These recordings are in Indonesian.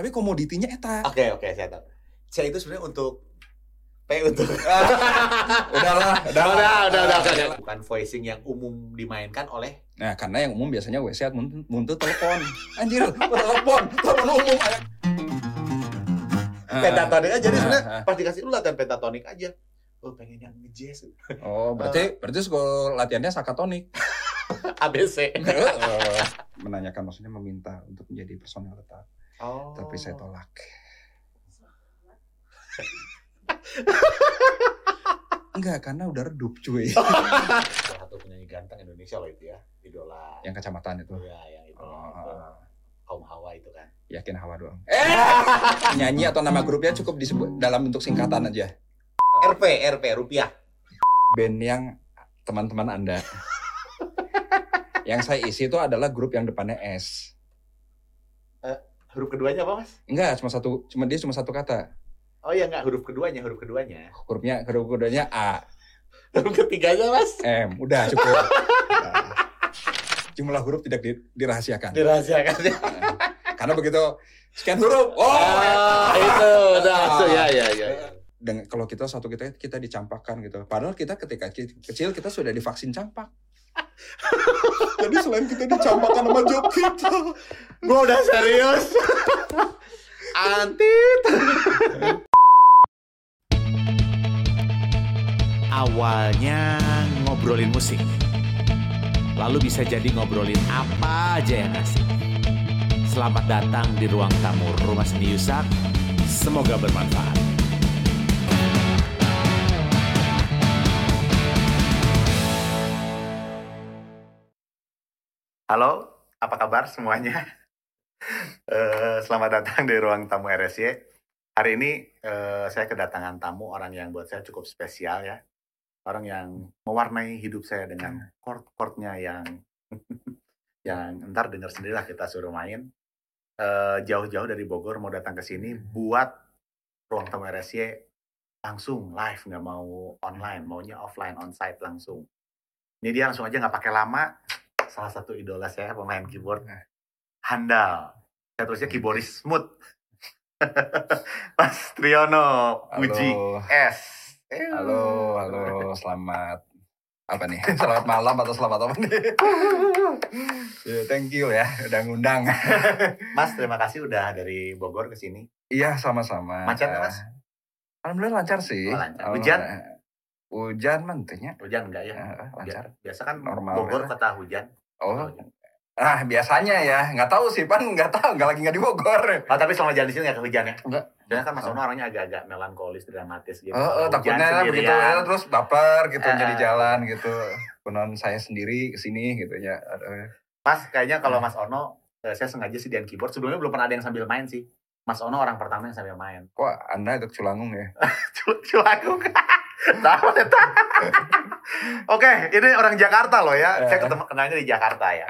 tapi komoditinya eta Oke oke saya tahu. C itu sebenarnya untuk P untuk udahlah udah udah udah udah, udah. bukan voicing yang umum dimainkan oleh nah karena yang umum biasanya WC muntut muntut telepon anjir telepon telepon umum aja pentatonik aja. Jadi Ah, sebenarnya ah. pas dikasih lu latihan pentatonik aja. Oh pengen yang nge-jazz. oh berarti berarti sekolah latihannya sakatonik ABC. Eh, menanyakan maksudnya meminta untuk menjadi personel tetap Oh. tapi saya tolak Enggak, karena udah redup cuy. Salah satu penyanyi ganteng Indonesia loh itu ya. Idola. Yang kecamatan itu. Ya, yang itu. Oh, Kaum Hawa itu kan. yakin hawa doang. Eh, nyanyi atau nama grupnya cukup disebut dalam bentuk singkatan aja. RP, RP, rupiah. Band yang teman-teman Anda. yang saya isi itu adalah grup yang depannya S. Huruf keduanya apa mas? Enggak, cuma satu, cuma dia cuma satu kata. Oh ya enggak, huruf keduanya, huruf keduanya. Hurufnya, huruf keduanya A, Huruf ketiganya mas? M. Udah cukup. Nah, jumlah huruf tidak di- dirahasiakan. Dirahasiakan ya. Karena begitu sekian huruf, oh, Ah, itu udah masuk ya ya ya. dengan kalau kita satu kita kita dicampakkan gitu. Padahal kita ketika kecil kita sudah divaksin campak. Jadi selain kita dicampakkan sama job kita, Gua udah serius. Antit. Awalnya ngobrolin musik. Lalu bisa jadi ngobrolin apa aja yang asik. Selamat datang di ruang tamu Rumah Seni Yusak. Semoga bermanfaat. Halo, apa kabar semuanya? Eh, selamat datang di ruang tamu RSY. Hari ini eh, saya kedatangan tamu orang yang buat saya cukup spesial ya. Orang yang mewarnai hidup saya dengan chord-chordnya yang yang ntar dengar sendirilah kita suruh main. Eh, Jauh-jauh dari Bogor mau datang ke sini buat ruang tamu RSY langsung live nggak mau online maunya offline onsite langsung ini dia langsung aja nggak pakai lama salah satu idola saya pemain keyboard handal saya tulisnya keyboardis smooth Mas Triono Puji Halo. S halo, halo, selamat apa nih? Selamat malam atau selamat apa nih? Ya, thank you ya, udah ngundang. Mas terima kasih udah dari Bogor ke sini Iya, sama-sama. Macet Mas? Eh, Alhamdulillah lancar sih. Oh, lancar. Alhamdulillah. Hujan? Hujan mentunya. hujan enggak ya Eh, lancar. biasa kan Normal Bogor ya. kota hujan Oh, ah biasanya ya, nggak tahu sih pan, nggak tahu, nggak lagi nggak di Bogor. Oh, tapi selama jalan di sini nggak kehujan ya? Enggak. Biasanya kan Mas Ono orangnya agak-agak melankolis, dramatis gitu. Oh, oh, takutnya begitu sendirian. ya, terus baper gitu Eh, jadi eh. jalan gitu. Penon saya sendiri ke sini gitu ya. Mas, kayaknya kalau Mas Ono, eh, saya sengaja sih dan keyboard. Sebelumnya belum pernah ada yang sambil main sih. Mas Ono orang pertama yang sambil main. Kok Anda itu culangung ya? Culaku. Tahu eta. Oke, ini orang Jakarta loh ya. Saya ketemu kenalnya di Jakarta ya.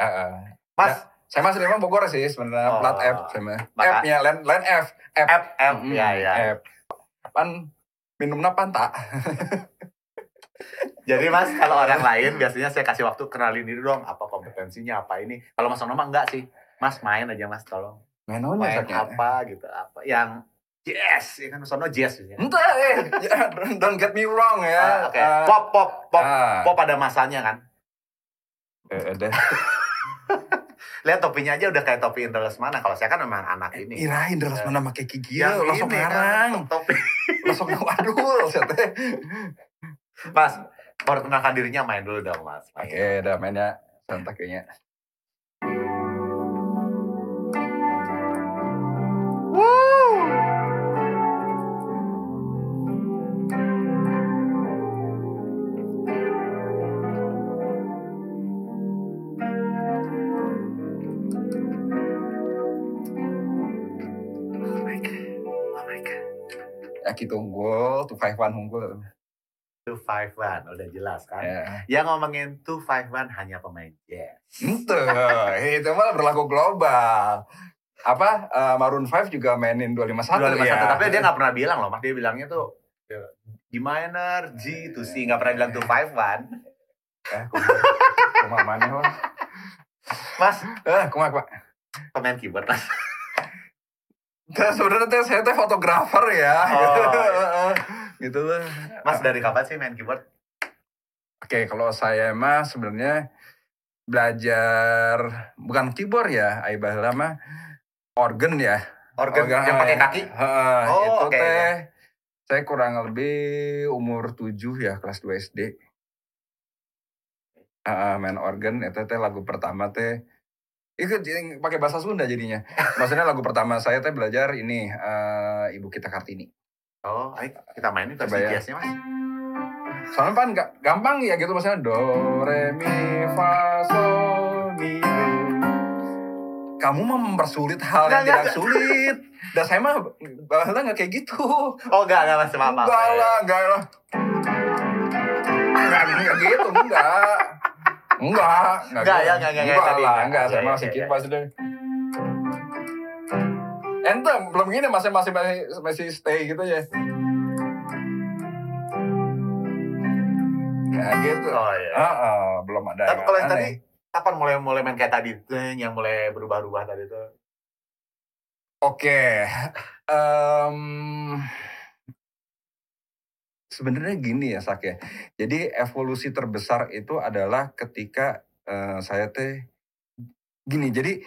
Mas, Saya masih memang Bogor sih sebenarnya Oh. plat F sama F-nya line line F. F. F, F, Mm, ya, ya. F. Pan minumnya panta. Jadi Mas, kalau orang lain biasanya saya kasih waktu kenalin diri dong, apa kompetensinya, apa ini. Kalau Mas Ono mah enggak sih. Mas main aja Mas, tolong. Main saknya. apa gitu, apa yang jazz, ya kan Mas Ono jazz ya. Entah, eh, ya, don't get me wrong ya. Ah, Oke, Ah, pop, pop, pop, ah. pop pada masanya kan. Eh, ada. Lihat topinya aja udah kayak topi Indra Lesmana. Kalau saya kan memang anak ini. Irain terus mana pakai gigi Yang langsung ini kan, ngarang. topi. Langsung waduh. Mas, perkenalkan dirinya main dulu dong Mas. Oke, udah mainnya santai kayaknya. Oh Ya gitu unggul, tuh five one unggul. 251, udah jelas kan. Ya. Yang ngomongin 251 hanya pemain jazz. Itu, itu malah berlaku global. Apa eh, Maroon 5 juga mainin 251 251, ya. Tapi dia nggak pernah bilang loh, Mas. Dia bilangnya tuh ya, G minor, G to C. Nggak pernah bilang 251. Eh, kumaha mana wah. Mas, Eh, kumaha Pak. pemain keyboard, Mas. Teh, sebenarnya saya teh fotografer ya gitu. Oh. gitu lah Mas dari kapan sih main keyboard? Oke, kalau saya mah sebenarnya belajar bukan keyboard ya, ai baheula mah organ ya. Organ yang pakai ya. kaki? Heeh, Oh, itu oke, teh saya kurang lebih umur 7 ya, kelas 2 SD. Heeh, main organ itu teh lagu pertama teh itu pakai bahasa Sunda jadinya. Maksudnya lagu pertama saya teh belajar ini eh, Ibu kita Kartini. Oh, ayo kita mainin versi ya. biasanya mas. Soalnya kan ga- gampang ya gitu maksudnya do re mi fa sol mi do. Kamu mah mempersulit hal yang tidak sulit. Dan saya mah bahasa nggak kayak gitu. Oh enggak, enggak mas, maaf. Enggak lah, enggak lah. Enggak, enggak gitu, enggak. Enggak, Enggak, gitu. ya, enggak, enggak, Enggak lah, enggak. enggak. Iya, gitu iya. maksudnya. Ente belum gini masih masih masih masih stay gitu ya. Nah, gitu. Oh iya. Ah, ah, belum ada. Tapi kalau yang tadi, kapan mulai mulai main kayak tadi? Yang mulai berubah-ubah tadi tuh. Oke, em, sebenarnya gini ya Sak ya. Jadi evolusi terbesar itu adalah ketika eh, saya teh gini. Jadi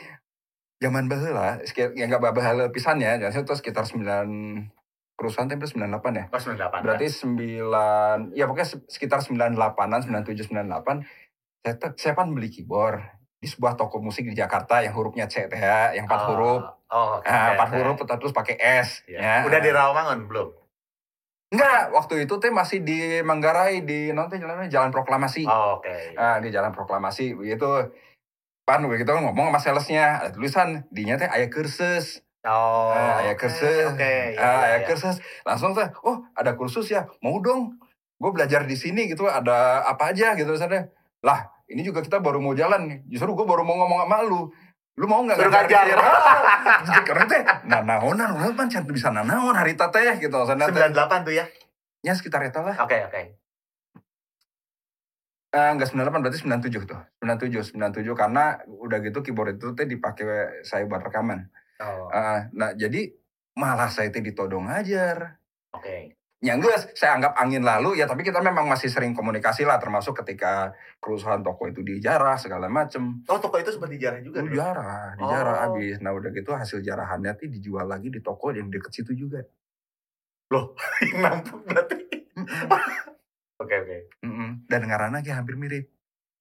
zaman baheula, sekir- ya nggak baheula pisan ya. Jadi itu sekitar 9 kerusuhan teh 98 ya. Oh 98. Berarti 9 ya pokoknya se- sekitar 98-an, 97 98 saya saya kan beli keyboard di sebuah toko musik di Jakarta yang hurufnya C ya, yang empat Oh, huruf. Oh, oke. Nah, empat huruf terus pakai S. Iya. Ya. Udah di Rawamangun belum? Enggak, waktu itu teh masih di Manggarai di nanti jalannya Jalan Proklamasi. Oh, oke. Ah, di Jalan Proklamasi begitu. Pan begitu ngomong sama salesnya, ada tulisan dinya teh aya kursus. Oh, Ah, aya oke, kursus. Oke. iya, Ah, iya, aya iya. kursus. Langsung teh, oh ada kursus ya, mau dong. Gue belajar di sini gitu, ada apa aja gitu misalnya. Lah, ini juga kita baru mau jalan nih. Justru gue baru mau ngomong sama lu. Lu mau nggak ngajar? Ah, Karena teh, nah naonan, lu kan can bisa nanaon hari teh gitu. Sana teh. 98 tuh ya? Ya sekitar itu lah. Oke, oke. Eh, enggak 98 berarti 97 tuh. 97, 97 karena udah gitu keyboard itu teh dipakai saya buat rekaman. Oh, Eh, nah jadi malah saya teh ditodong ngajar. oke. Ya enggak, saya anggap angin lalu ya tapi kita memang masih sering komunikasi lah termasuk ketika kerusuhan toko itu dijarah segala macem. Oh, toko itu sempat dijarah juga? Dijarah Oh. habis. Nah udah gitu hasil jarahannya tuh dijual lagi di toko yang deket situ juga. Yang nampuk berarti. Oke, oke. Dan ngarana ge hampir mirip.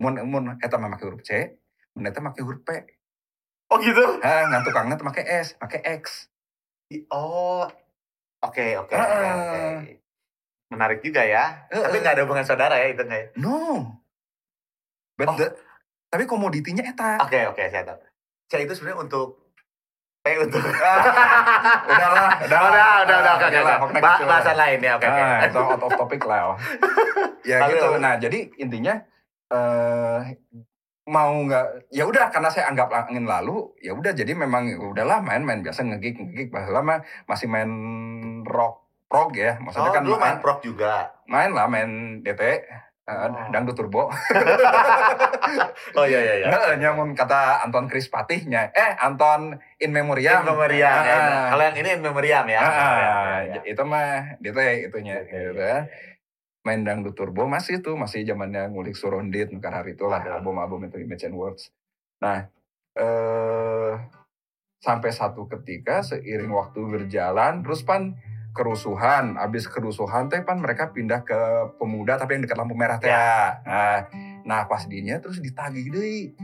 Mun mun eta mah make huruf C, mun eta make huruf P. Oh gitu? Ah, ngan tukangnya tuh make S, make X. Oh, oke, oke, oke. Menarik juga ya. Eh, Tapi eh. nggak ada hubungan saudara ya itu nggak ya? No. But Oh. the- tapi komoditinya eta. Oke, oke, saya tahu. Saya itu sebenarnya untuk P untuk. udahlah, udah. udah, udah, udah, oke, oke, gitu. Bahasan lain ya, oke, oke. Itu out of topic lah. oh. ya gitu. Nah, jadi intinya eh mau nggak ya udah karena saya anggap angin lalu ya udah jadi memang ya udahlah main-main biasa ngegig ngegig lama masih main rock prog ya Oh, maksudnya kan dulu main, main prok juga. main lah main DT eh, Oh. dangdut turbo Oh iya iya iya. Heeh, nyamun kata Anton Chris Patihnya eh Anton in memoriam In memoriam. ya. Ah, Kalau yang ini in memoriam ya. Ah, Ya, ya, ya. itu mah DT itunya gitu iya, ya. Main dangdut turbo masih tuh, masih zamannya ngulik surondit nukar hari itulah album-album itu Image and Words. Nah, eh sampai satu ketika seiring waktu berjalan terus pan kerusuhan, abis kerusuhan teh pan mereka pindah ke pemuda tapi yang dekat lampu merah teh. Ya. Nah, nah pas dinya terus ditagih deh.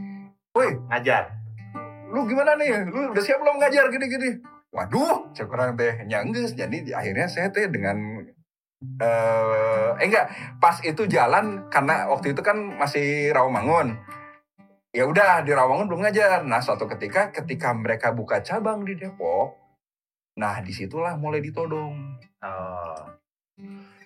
Woi, Ngajar. lu gimana nih? Lu udah siap belum ngajar gini-gini? Waduh, saya kurang teh nyangges. Jadi akhirnya saya teh dengan eh eh enggak, pas itu jalan karena waktu itu kan masih Rawamangun. Ya udah di Rawamangun belum ngajar. Nah, suatu ketika ketika mereka buka cabang di Depok, nah di situlah mulai ditodong. Oh.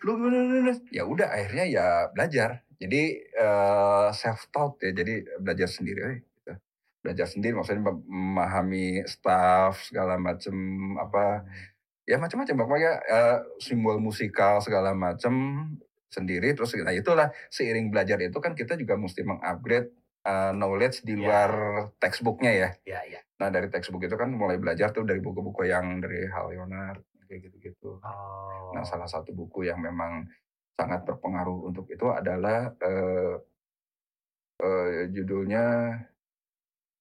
Lu gimana? Ya udah akhirnya ya belajar. Jadi eh self taught ya. Jadi belajar sendiri eh, gitu. Belajar sendiri maksudnya mem- memahami staff segala macem apa ya macam-macam pokoknya eh, simbol musikal segala macem sendiri terus nah itulah seiring belajar itu kan kita juga mesti mengupgrade eh, knowledge di Ya. luar textbooknya ya. Iya iya. Nah dari textbook itu kan mulai belajar tuh dari buku-buku yang dari Hal Leonard kayak gitu-gitu. Oh. Nah salah satu buku yang memang sangat berpengaruh untuk itu adalah eh, eh, judulnya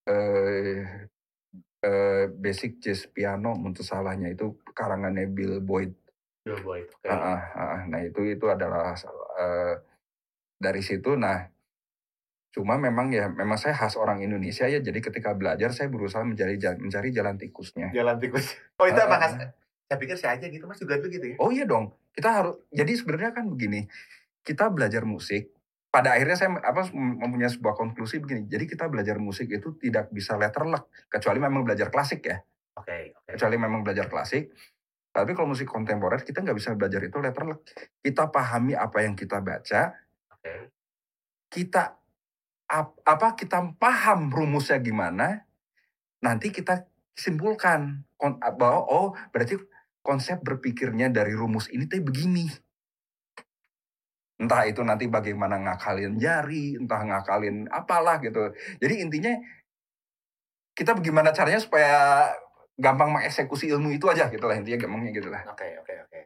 eh, eh, Basic Jazz Piano untuk salahnya itu karangannya Bill Boyd. Bill Boyd. oke. Ah, ah, ah. Nah itu itu adalah eh, dari situ. Nah cuma memang ya memang saya khas orang Indonesia ya. Jadi ketika belajar saya berusaha mencari jalan, mencari jalan tikusnya. Jalan tikus. Oh itu Ah, apa Mas? Saya pikir saya aja gitu Mas juga dulu gitu ya. Oh iya dong, kita harus. Jadi sebenarnya kan begini, kita belajar musik. Pada akhirnya saya apa mempunyai sebuah konklusi begini. Jadi kita belajar musik itu tidak bisa letterlek kecuali memang belajar klasik ya. Oke, oke. Kecuali memang belajar klasik. Tapi kalau musik kontemporer kita nggak bisa belajar itu letterlek. Kita pahami apa yang kita baca, Oke. kita ap- apa kita paham rumusnya gimana, nanti kita simpulkan kon- bahwa oh berarti konsep berpikirnya dari rumus ini teh begini. Entah itu nanti bagaimana ngakalin jari, entah ngakalin apalah gitu. Jadi intinya kita bagaimana caranya supaya gampang mengeksekusi ilmu itu aja gitu lah intinya gampangnya gitu lah. Oke, oke, oke.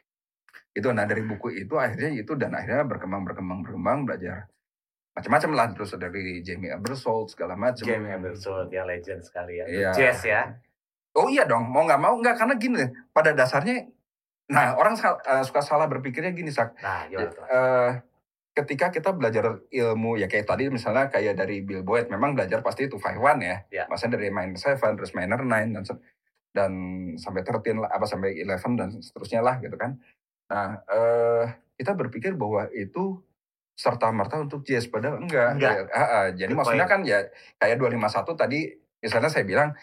Itu nah dari buku itu akhirnya itu dan akhirnya berkembang berkembang berkembang belajar macam-macam lah terus dari Jamie Ebersold segala macam. Jamie Ebersold ya legend sekali ya. Iya. Jazz ya. Oh iya dong, mau nggak mau nggak karena gini pada dasarnya, nah orang sal- eh, suka salah berpikirnya gini sak, Nah, tuh? Mas? Eh, ketika kita belajar ilmu ya kayak tadi misalnya kayak dari Bill Boyd, memang belajar pasti itu five one ya, Ya. maksudnya dari minor seven terus minor nine dan dan sampai 13 lah, apa sampai 11 dan seterusnya lah gitu kan. Nah eh, kita berpikir bahwa itu serta merta untuk jazz padahal enggak. Enggak. Ya, ah, ah. jadi Good maksudnya point. kan ya kayak 251 tadi misalnya saya bilang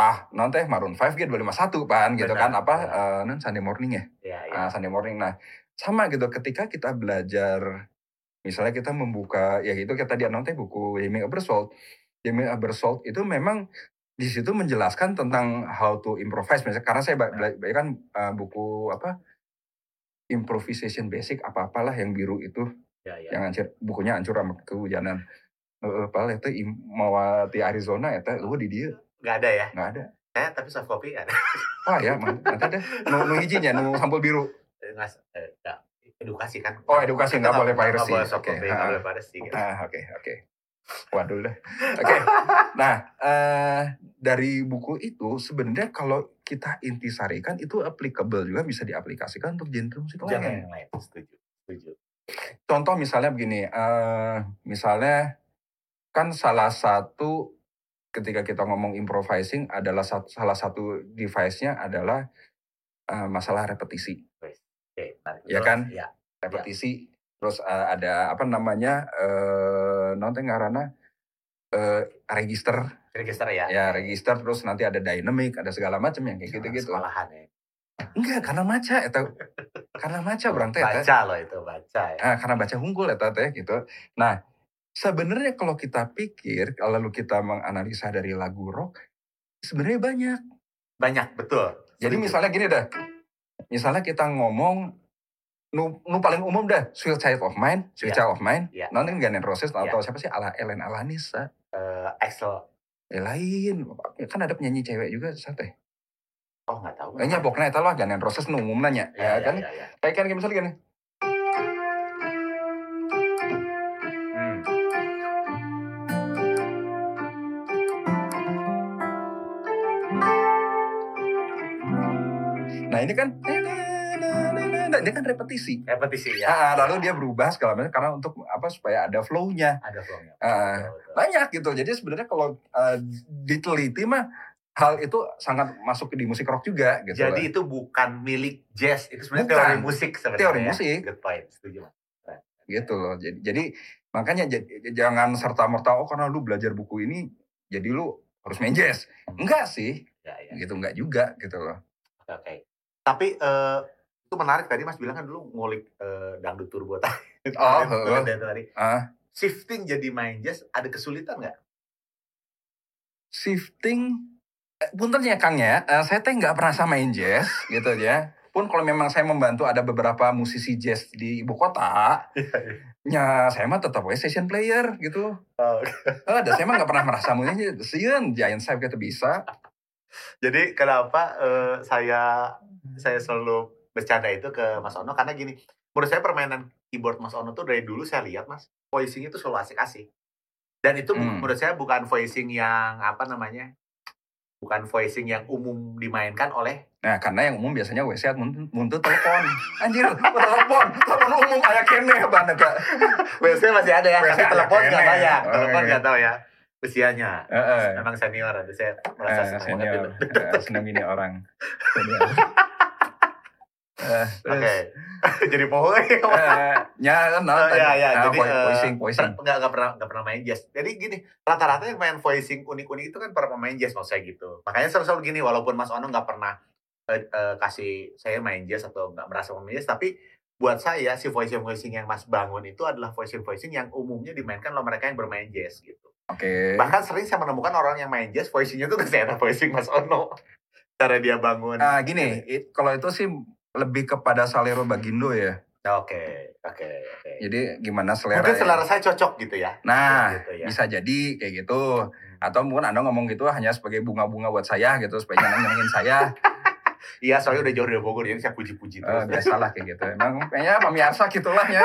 ah non teh Maroon 5 G 251 pan gitu Benar, kan apa eh, non Sunday morning ya Ya, ya. ah, Sunday morning nah sama gitu ketika kita belajar misalnya kita membuka ya itu kita tadi non teh buku Jamie Ebersold Jamie Ebersold itu memang di situ menjelaskan tentang how to improvise misalnya karena saya ba- bela- bela- kan eh, buku apa improvisation basic apa apalah yang biru itu ya, ya. yang hancur bukunya hancur sama kehujanan eh padahal itu di Arizona ya teh lu di dia Nggak ada ya. nggak ada Eh, tapi soft copy ada. wah ya nanti ada nu, nu hijinya nu sampul biru Eh, Nggak, eh, nggak. edukasi kan. Oh, edukasi, nggak boleh piracy. Oke, nggak boleh piracy. gitu. ah oke oke waduh dah oke nah eh dari buku itu sebenarnya kalau kita intisarikan itu applicable juga bisa diaplikasikan untuk genre musik lain yang lain. Setuju. Setuju. contoh misalnya begini eh misalnya kan salah satu ketika kita ngomong improvising adalah sat- salah satu device-nya adalah eh, masalah repetisi Oke, menarik. Ya kan? Ya. repetisi terus eh, ada apa namanya eh nanti ngarana eh register Register ya. ya register terus nanti ada dynamic ada segala macam yang kayak gitu gitu Sekolahan ya. enggak karena maca itu karena maca berang teh. Baca loh itu, baca ya. Ah, karena baca unggul ya teh gitu nah sebenarnya kalau kita pikir kalau kita menganalisa dari lagu rock sebenarnya banyak Banyak, betul. jadi misalnya gini dah misalnya kita ngomong nu, nu paling umum dah Sweet Child of Mine Sweet Ya. Child of Mine Ya. nanti Guns N' Roses atau Ya. siapa sih ala Ellen Alanis ah. Eh, Axel. Eh, lain kan ada penyanyi cewek juga sate Oh, nggak tahu. kayaknya pokoknya itu lah Guns N' Roses nu umum nanya Ya, ya, kan ya, ya. kayak kan misalnya gini Hmm. nah ini kan nah, ini kan repetisi Repetisi ya. Ah, lalu dia berubah segala macam karena untuk apa supaya ada flow-nya Ada flownya. Ah, Betul, betul. banyak gitu jadi sebenarnya kalau eh, diteliti mah hal itu sangat masuk di musik rock juga gitu Jadi loh. itu bukan milik jazz, itu sebenarnya Bukan. teori musik sebenarnya. Teori ya. musik. Good point, setuju. Gitu loh jadi, jadi makanya jangan serta merta oh karena lu belajar buku ini jadi lu harus main jazz enggak sih Ya, ya. gitu enggak juga gitu loh Oke, oke. Tapi eh, itu menarik tadi Mas bilang kan dulu ngulik eh, dangdut turbo tadi. Oh, Itu heeh. dari tadi. ah Shifting jadi main jazz ada kesulitan nggak? shifting eh, punten ya Kang ya eh, saya teh nggak pernah sama main jazz gitu ya pun kalau memang saya membantu ada beberapa musisi jazz di ibu kota, Iya, iya. ya saya mah tetap we session player gitu. Oh, Eh, dan saya mah nggak pernah merasa mulia, sieun giant saya gitu bisa. Jadi kenapa eh, saya saya selalu bercanda itu ke Mas Ono karena gini, menurut saya permainan keyboard Mas Ono tuh dari dulu saya lihat Mas, voicing itu selalu asik-asik. Dan itu Hmm. menurut saya bukan voicing yang apa namanya? Bukan voicing yang umum dimainkan oleh Nah, karena yang umum biasanya WC muntut muntut telepon. Anjir, telepon, telepon umum kayak kene banget kak. biasanya masih ada ya, WC tapi ada telepon nggak kene. banyak, Oh, telepon iya. nggak tahu ya usianya. Heeh. Memang senior, jadi saya merasa Eh, senang senior. Eh, senang ini orang. Eh, Oke, jadi pohon eh, ya kan, Oh, iya, iya. Nah, Jadi, eh, voicing, voicing. nggak nggak pernah nggak pernah main jazz. Jadi gini, rata-rata yang main voicing unik-unik itu kan para pemain jazz maksud saya gitu. Makanya selalu-selalu gini, walaupun Mas Ono nggak pernah kasih saya main jazz atau nggak merasa main jazz, tapi buat saya si voicing voicing yang Mas bangun itu adalah voicing voicing yang umumnya dimainkan oleh mereka yang bermain jazz gitu. Oke. Bahkan sering saya menemukan orang yang main jazz voicingnya tuh ada voicing Mas Ono. Cara dia bangun. Nah, gini, it- kalau itu sih lebih kepada Salero Bagindo ya. Oke, oke, oke. Jadi gimana selera Mungkin ya. selera saya cocok gitu ya. Nah, Gitu ya. bisa jadi kayak gitu. Atau mungkin Anda ngomong gitu hanya sebagai bunga-bunga buat saya gitu, supaya nyenengin saya. Iya, soalnya udah jauh dari Bogor, jadi saya puji-puji Eh, terus. biasalah kayak gitu. Emang kayaknya pemirsa gitulah ya.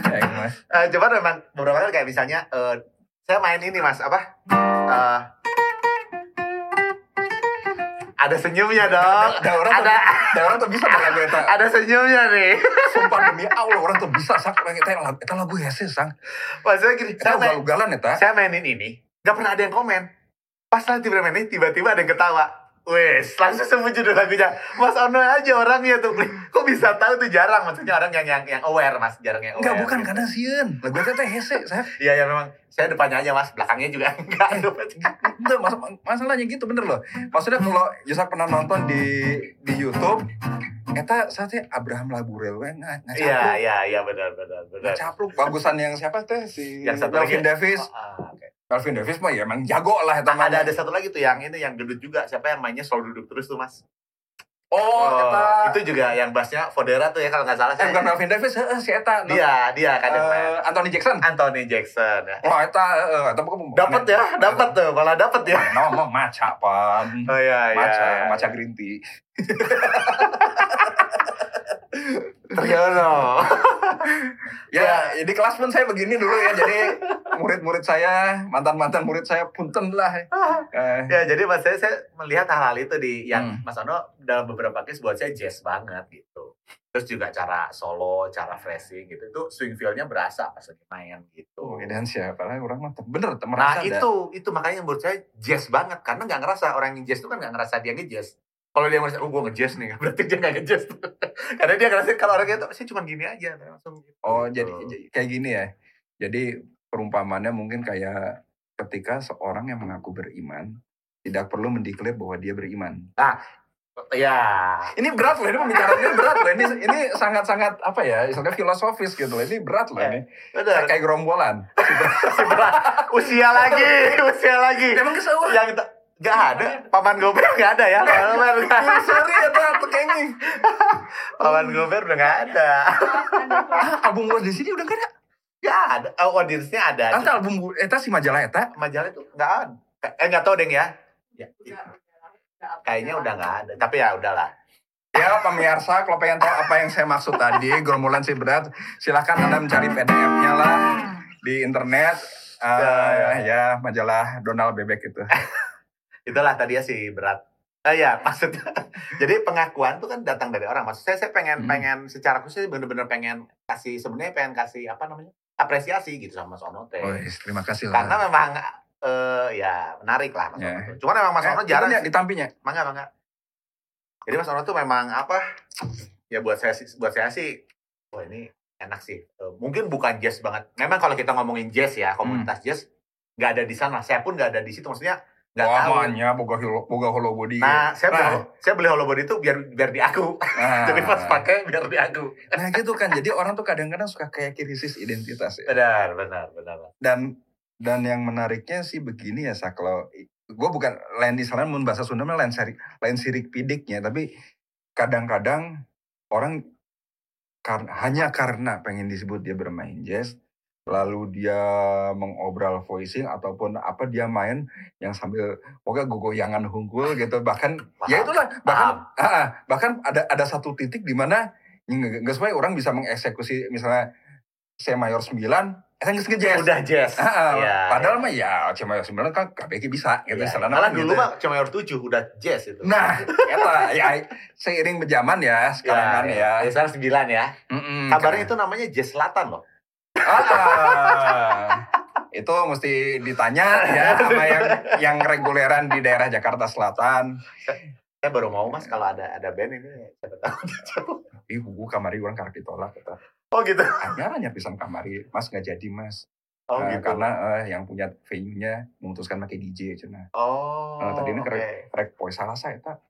Gimana? Eh, cuman memang beberapa kali kayak misalnya eh, saya main ini mas apa Eh, ada senyumnya dong Ada orang tuh, ada ada orang tuh bisa lagu eta. ada senyumnya nih Sumpah demi Allah orang tuh bisa sang orang eta lagu eta lagu hese sang. maksudnya gini Eta saya, main, ugal-ugalan eta. saya mainin ini nggak pernah ada yang komen pas nanti bermain ini tiba-tiba ada yang ketawa Wes, langsung sebut judul lagunya. Mas Ono aja orangnya tuh. Kok bisa tahu tuh jarang maksudnya orang yang yang yang aware Mas, jarang yang Enggak aware. bukan gitu. karena sieun. Lagu teh hese saya. Iya ya memang saya depannya aja Mas, belakangnya juga enggak. Enggak, mas masalahnya gitu bener loh. Maksudnya kalau Yusak pernah nonton di di YouTube, eta saatnya Abraham Laburel we nggak nggak Iya, iya, iya benar benar benar. Nggak capluk bagusan yang siapa teh si Yang satu. Davis. Ah, ah, Melvin Davis mah ya emang jago lah eta mah. ada ada satu lagi tuh yang ini yang gendut juga siapa yang mainnya selalu duduk terus tuh mas Oh, eta itu juga yang bassnya Fodera tuh ya kalau nggak salah eh, bukan Melvin Davis, heeh si eta. no. dia dia kan. Eh, Anthony Jackson. Anthony Jackson. Wah, eta heeh, eta bukan dapat ya dapat tuh malah dapat ya Ngomong maca pan. oh iya iya Maca, maca green tea. Triyono Ya, di kelas pun saya begini dulu ya. Jadi murid-murid saya, mantan-mantan murid saya punten lah. Eh, ya jadi mas saya, saya melihat hal-hal itu di yang Hmm. Mas Ano dalam beberapa case buat saya jazz banget gitu terus juga cara solo cara phrasing gitu itu swing feel-nya berasa pas lagi main gitu Oh, dan siapa lah orang mah bener Nah merasa ada. itu itu makanya menurut saya jazz banget karena nggak ngerasa orang yang jazz itu kan nggak ngerasa dia nge-jazz. Kalau dia ngerasa oh gue nge-jazz nih berarti dia nggak nge-jazz. karena dia ngerasa kalau orangnya itu saya cuma gini aja langsung. Gitu. Oh, jadi j- kayak gini ya. Jadi perumpamannya mungkin kayak ketika seorang yang mengaku beriman tidak perlu mendeklar bahwa dia beriman. ya Ini berat loh, ini pembicaraannya berat loh. Ini ini sangat-sangat apa ya, istilahnya filosofis gitu loh. Ini berat loh ini. benar. Kayak gerombolan. Si berat. usia lagi usia lagi. Emang kesawah. yang Gak ada, paman gober gak ada ya. Paman, Sorry ya, tuh kayaknya. paman gober udah gak ada. Album gua di sini udah gak ada. Gak ada, oh, audiensnya ada. Nanti album gua, eta si majalah eta. majalah itu nggak ada. Eh nggak tahu deng ya. ya. Kayaknya udah nggak ada. Tapi ya udahlah. Ya pemirsa, kalau pengen tahu apa yang saya maksud tadi, gerombolan si berat, silahkan anda mencari PDF-nya lah di internet. Eh, Ya, ya, majalah Donald Bebek itu. Itulah tadi ya si berat. Ah ya maksudnya. Jadi pengakuan tuh kan datang dari orang. Maksud saya saya pengen Hmm. pengen secara khusus bener-bener pengen kasih sebenarnya pengen kasih apa namanya apresiasi gitu sama Mas Ono teh. Oh, yes, terima kasih lah. Karena memang eh ya menarik lah Mas Ya. Ono. tuh. Cuman memang Mas Eh, Ono jarang ya, ditampinya. Mangga mangga. Jadi Mas Ono tuh memang apa? Ya buat saya sih buat saya sih wah ini enak sih. Eh, mungkin bukan jazz banget. Memang kalau kita ngomongin jazz ya, komunitas jazz nggak ada di sana. Saya pun nggak ada di situ. Maksudnya nggak Wah, tahu. boga holo, boga holo body. Nah, saya beli, Nah. saya beli hollow body itu biar biar di aku. Nah, Jadi pas pakai biar di aku. nah gitu kan. Jadi orang tuh kadang-kadang suka kayak krisis identitas ya. Benar, benar, benar. Dan dan yang menariknya sih begini ya, Sak. Kalau gue bukan lain di sana, mun bahasa Sunda lain sirik, lain sirik pidiknya, tapi kadang-kadang orang karena hanya karena pengen disebut dia bermain jazz lalu dia mengobral voicing ataupun apa dia main yang sambil pokoknya goyangan hungkul gitu bahkan ya itulah bahkan ah, ah, bahkan ada ada satu titik di mana nggak supaya orang bisa mengeksekusi misalnya C mayor 9 eh nggak jazz Udah jazz. Ah, ah, Iya, padahal iya. mah ya C mayor 9 kan KBG bisa gitu Iya, istilahnya Malah kan dulu gitu. mah cuma mayor 7 udah jazz itu. Nah, eta ya seiring berjaman ya sekarang kan ya. Ya, sekarang 9 ya. Mm-mm, Kabarnya karena- itu namanya jazz selatan loh. Ah, itu mesti ditanya ya sama yang yang reguleran di daerah Jakarta Selatan. Saya baru mau mas kalau ada ada band ini siapa tahu. Ih, hugu kamari orang karek ditolak kata. Oh gitu. Anyar hanya pisan kamari, Mas nggak jadi Mas. Oh Eh, gitu. Karena eh, yang punya venue-nya memutuskan pakai DJ cenah. Oh. Nah, tadi ini keren. Rek poe salah saya tak.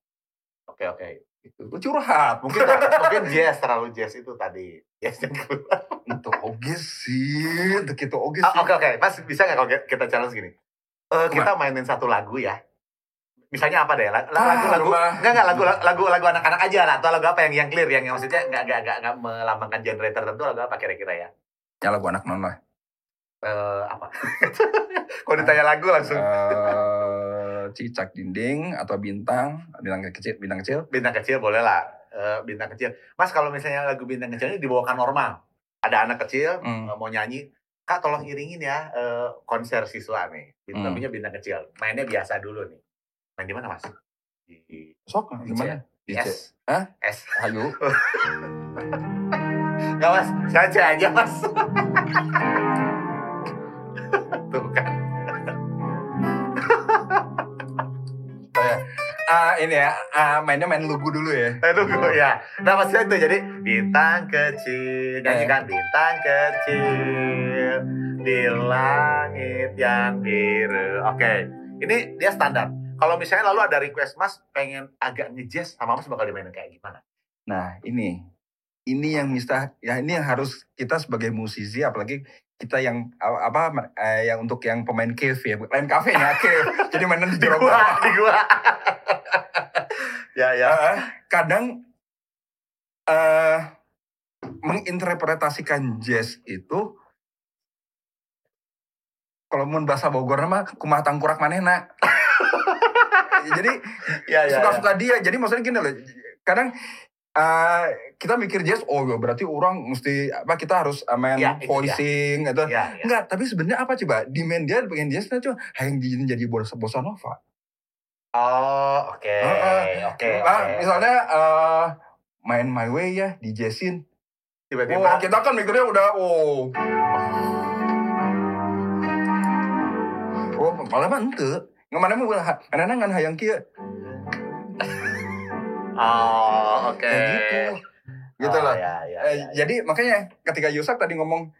Oke oke. Itu Lu curhat Mungkin mungkin jazz terlalu jazz itu tadi. Jazz yang keluar. Untuk oge sih, itu oge Ah, sih. Oke oke. Mas bisa nggak kalau kita challenge gini? Eh, kita mainin satu lagu ya. Misalnya apa deh? Lagu Ah, lagu lagu rumah. enggak enggak lagu lagu lagu anak-anak aja lah atau lagu apa yang yang clear yang, yang maksudnya enggak enggak enggak, enggak melambangkan genre tertentu lagu apa kira-kira ya? Ya lagu anak non lah. Eh apa? Kalau ditanya lagu langsung Eh, cicak dinding atau bintang, bintang kecil, bintang kecil. bintang kecil boleh lah. Eh, bintang kecil. Mas kalau misalnya lagu bintang kecil ini dibawakan normal. Ada anak kecil Hmm. eh, mau nyanyi, Kak tolong iringin ya eh, konser siswa nih. Hmm. Namanya bintang kecil. Mainnya biasa dulu nih. Main di mana Mas? Di Sok, di Di S. Hah? S. Ayo. Enggak Mas, saja aja Mas. Tuh kan. Ah, ini ya, ah, mainnya main lugu dulu ya. Aduh, ya. Nah, maksudnya itu jadi bintang kecil, nyanyikan bintang kecil di langit yang biru. Oke, ini dia standar. Kalau misalnya lalu ada request Mas pengen agak ngejazz sama Mas bakal dimainin kayak gimana? Nah, ini. Ini yang mista, ya ini yang harus kita sebagai musisi, apalagi kita yang apa eh, yang untuk yang pemain cave ya, lain kafe ya cave. Jadi mainan di gua, di gua. ya, ya. Eh, kadang eh menginterpretasikan jazz itu kalau mau bahasa Bogor mah kumah tangkurak manehna. Jadi Ya, ya. ya. suka-suka dia. Jadi maksudnya gini loh. Kadang eh, kita mikir jazz, oh ya berarti orang mesti apa kita harus eh, main Ya, voicing gitu. Ya, ya. Enggak, tapi sebenarnya apa coba? Demand dia pengen jazz nah cuma yang jadi bossa, bossa nova. Oh, oke. Heeh. Oke, misalnya eh, main my way ya di jazzin. tiba-tiba Oh, kita kan mikirnya udah oh. Oh, malah mah ente. Ngemana mah ulah ngan hayang kieu. Oh, oke. Kayak gitu. Gitu Oh, lah. ya, ya, Eh, ya, ya. Jadi makanya ketika Yusak tadi ngomong,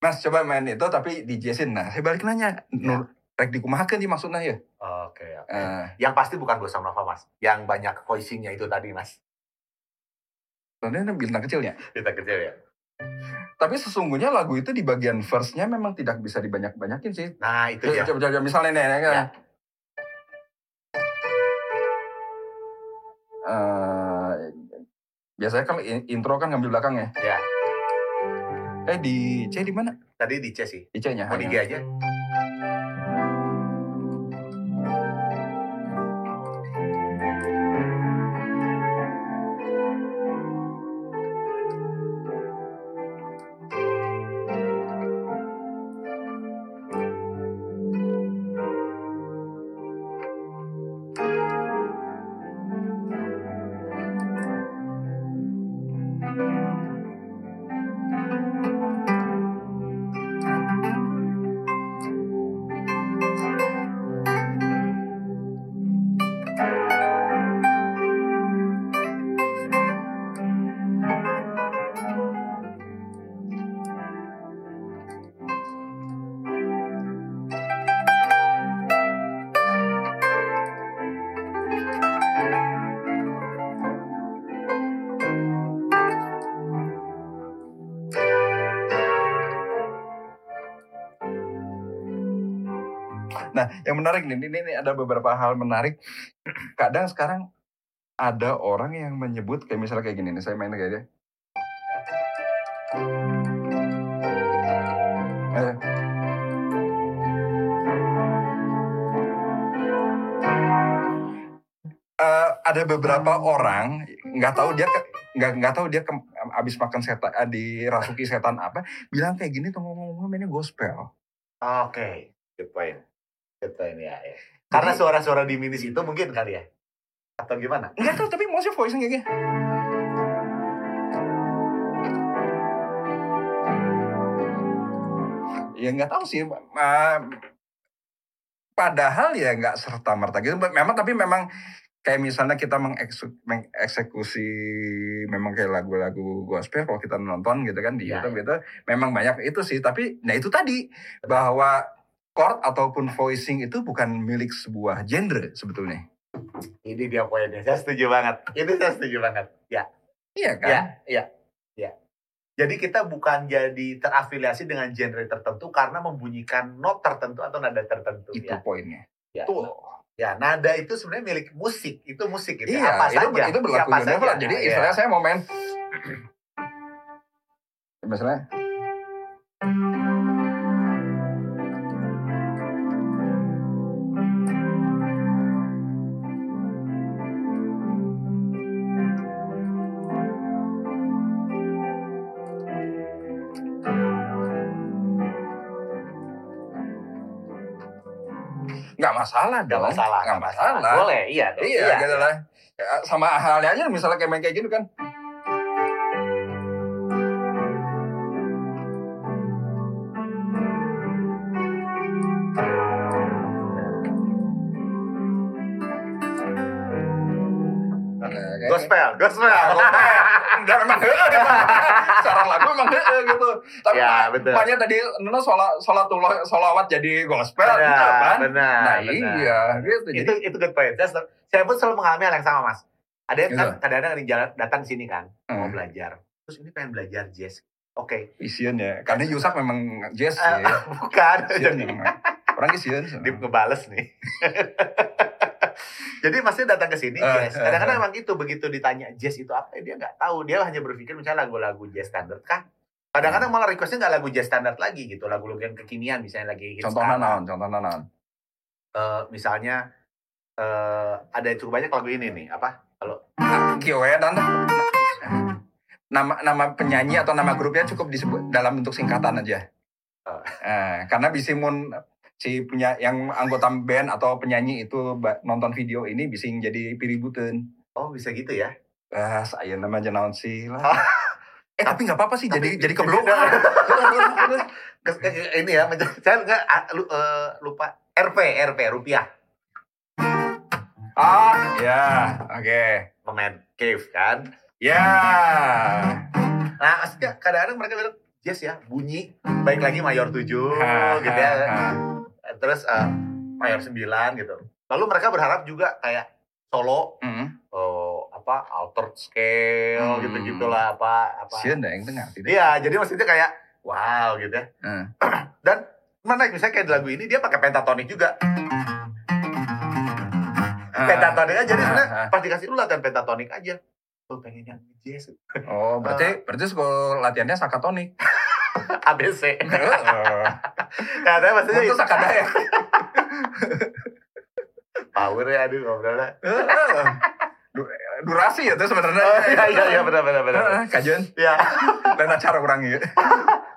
Mas coba main itu tapi di jazzin. Nah, saya balik nanya, nur rek dikumahakeun di maksudnya ya. Oke, oke. Eh, Yang pasti bukan bossa nova, Mas. Yang banyak voicingnya itu tadi, Mas. soalnya bintang kecilnya. Kita kecil ya. Tapi sesungguhnya lagu itu di bagian verse-nya memang tidak bisa dibanyak-banyakin sih. Nah, itu ya. coba, coba, misalnya nih, ya. Ya. Eh, biasanya kan in- intro kan ngambil belakang ya. Ya. Eh di C di mana? Tadi di C sih. Di C-nya. Mau di G aja. Yang menarik nih, ini, ini ada beberapa hal menarik. Kadang sekarang ada orang yang menyebut kayak misalnya kayak gini nih, saya main kayak dia. Eh, ada beberapa orang nggak tahu dia nggak nggak tahu dia ke- abis makan setan eh, dirasuki setan apa bilang kayak gini tuh ngomong-ngomong mainnya gospel Oke, good point. Good point ya. ya. Karena suara-suara di minis itu mungkin kali ya? Atau gimana? nggak tahu tapi maksudnya voice kayak ya nggak tahu sih eh, padahal ya nggak serta merta gitu memang tapi memang kayak misalnya kita mengeksekusi memang kayak lagu-lagu gospel kalau kita nonton gitu kan di Ya, YouTube gitu memang banyak itu sih tapi nah itu tadi bahwa chord ataupun voicing itu bukan milik sebuah genre sebetulnya Ini dia poinnya. Saya setuju banget. Ini saya setuju banget. Ya, iya kan ya, ya, ya. Jadi kita bukan jadi terafiliasi dengan genre tertentu karena membunyikan not tertentu atau nada tertentu. itu ya. poinnya Ya. tuh ya, nada itu sebenarnya milik musik. Itu musik. Itu iya apa itu, saja. itu berlaku Siapa saja. jadi Ya. istilahnya saya mau main misalnya masalah dong masalah. nggak masalah Boleh, iya. dong. Iya, gitu lah. Ya, Sama halnya aja misalnya kayak main kayak gitu kan. Kayak- Gospel, gospel. Enggak memang heeh gitu. Secara lagu memang heeh gitu. Tapi Ya, betul. banyak tadi Nono sholat sholatullah sholawat jadi gospel gitu kan. Benar, benar. Nah, benar. iya gitu. Jadi itu itu good point. Saya, pun selalu mengalami hal yang sama, Mas. Ada yang kan Gitu. kadang-kadang ada yang jalan datang sini kan, mau Hmm. belajar. Terus ini pengen belajar jazz. Oke. isian ya. Karena Yusak memang jazz Eh, ya. bukan. Isian. Orang isian. Dip ngebales nih. Jadi maksudnya datang ke sini Eh, jazz. eh, Kadang-kadang eh. emang gitu begitu ditanya jazz itu apa, dia nggak tahu. Dia hanya berpikir misalnya lagu-lagu jazz standar kan. Kadang-kadang malah requestnya nggak lagu jazz standar lagi gitu, lagu-lagu yang kekinian misalnya lagi hits Contohnya naon, contohnya naon. Eh, misalnya eh ada yang cukup banyak lagu ini nih, apa? Kalau Kiwe dan nama nama penyanyi atau nama grupnya cukup disebut dalam bentuk singkatan aja. Eh, karena bisa mun si punya yang anggota band atau penyanyi itu nonton video ini bisa jadi piributan. oh bisa gitu ya. Ah, saya nama aja naon sih lah. Oh. Eh tapi nggak apa-apa sih jadi Tapi- jadi keblok. Kes- eh, ini ya, saya nggak ah, eh, lupa RP, RP rupiah, ah, ya, oke. pemain cave kan. Ya. Nah, maksudnya kadang-kadang mereka bilang jazz ya, bunyi, baik lagi mayor 7 Ha, gitu ya. ha. Terus eh, mayor 9 gitu. Lalu mereka berharap juga kayak solo Hmm. oh, apa altered scale Hmm. gitu-gitulah apa apa. Sieun yang tengah tidak. Iya, jadi maksudnya kayak wow gitu ya. Hmm. Dan menarik misalnya kayak di lagu ini dia pakai pentatonik juga. Ah. Pentatonik aja jadi Ah, sebenarnya ah. pas dikasih lu latihan pentatonik aja. Lu pengen yang jazz Oh, berarti berarti sekolah latihannya sakatonik. ABC. Nah, tapi maksudnya Itu itu sakadaya. power ya aduh ngobrolnya. Durasi ya tuh sebenarnya. Oh, iya iya iya benar benar benar. Heeh, Kajian Ya, dan acara orang ya.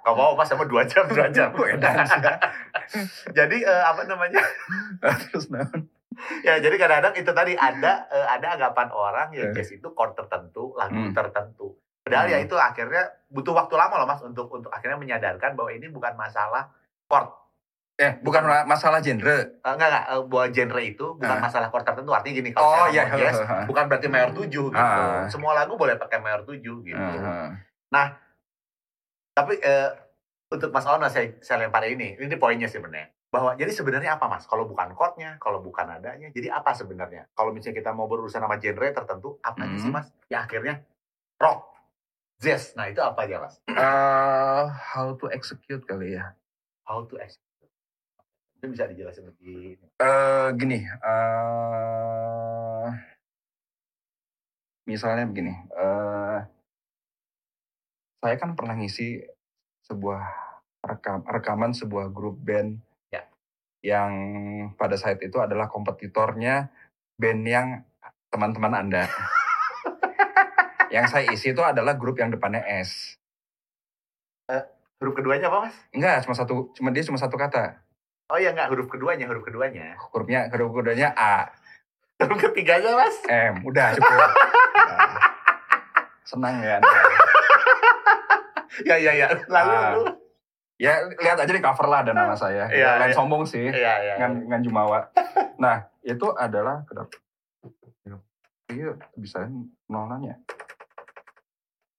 nggak mau pas sama dua jam dua jam. Jadi eh, apa namanya? Terus naon? Ya jadi kadang-kadang itu tadi ada eh, ada anggapan orang ya Eh. jazz itu chord tertentu, lagu Hmm. tertentu. Padahal ya Hmm. itu akhirnya butuh waktu lama loh mas untuk untuk akhirnya menyadarkan bahwa ini bukan masalah chord. Eh, bukan ma- masalah genre. Eh, enggak enggak eh, bahwa genre itu bukan Ah. masalah chord tertentu. Artinya gini kalau Oh saya iya. jazz bukan berarti mayor 7 gitu. Ah. Semua lagu boleh pakai mayor 7 gitu. Heeh. Tapi eh, untuk Mas Ona saya, saya lempar ini, ini poinnya sebenarnya. Bahwa jadi sebenarnya apa Mas? Kalau bukan chordnya, kalau bukan adanya, jadi apa sebenarnya? Kalau misalnya kita mau berurusan sama genre tertentu, apa sih Hmm. Mas? Ya akhirnya rock, jazz. Nah itu apa aja Mas? Eh, how to execute kali ya. How to execute. Itu bisa dijelasin lebih. Eh, gini, eh misalnya begini, eh saya kan pernah ngisi sebuah rekam rekaman sebuah grup band Ya. yang pada saat itu adalah kompetitornya band yang teman-teman Anda. yang saya isi itu adalah grup yang depannya S. Huruf keduanya apa mas? Enggak, cuma satu, cuma dia cuma satu kata. Oh ya nggak huruf keduanya, huruf keduanya. Hurufnya, huruf keduanya A, Huruf ketiganya mas? M. Udah cukup. Nah, senang ya. Ya ya ya. Lalu lu? Ya lihat aja di cover lah ada nama saya. Iya, Lain iya. sombong sih. Iya iya. Ngan, ngan Jumawa. Nah, itu adalah kedap. Iya, bisa nolanya.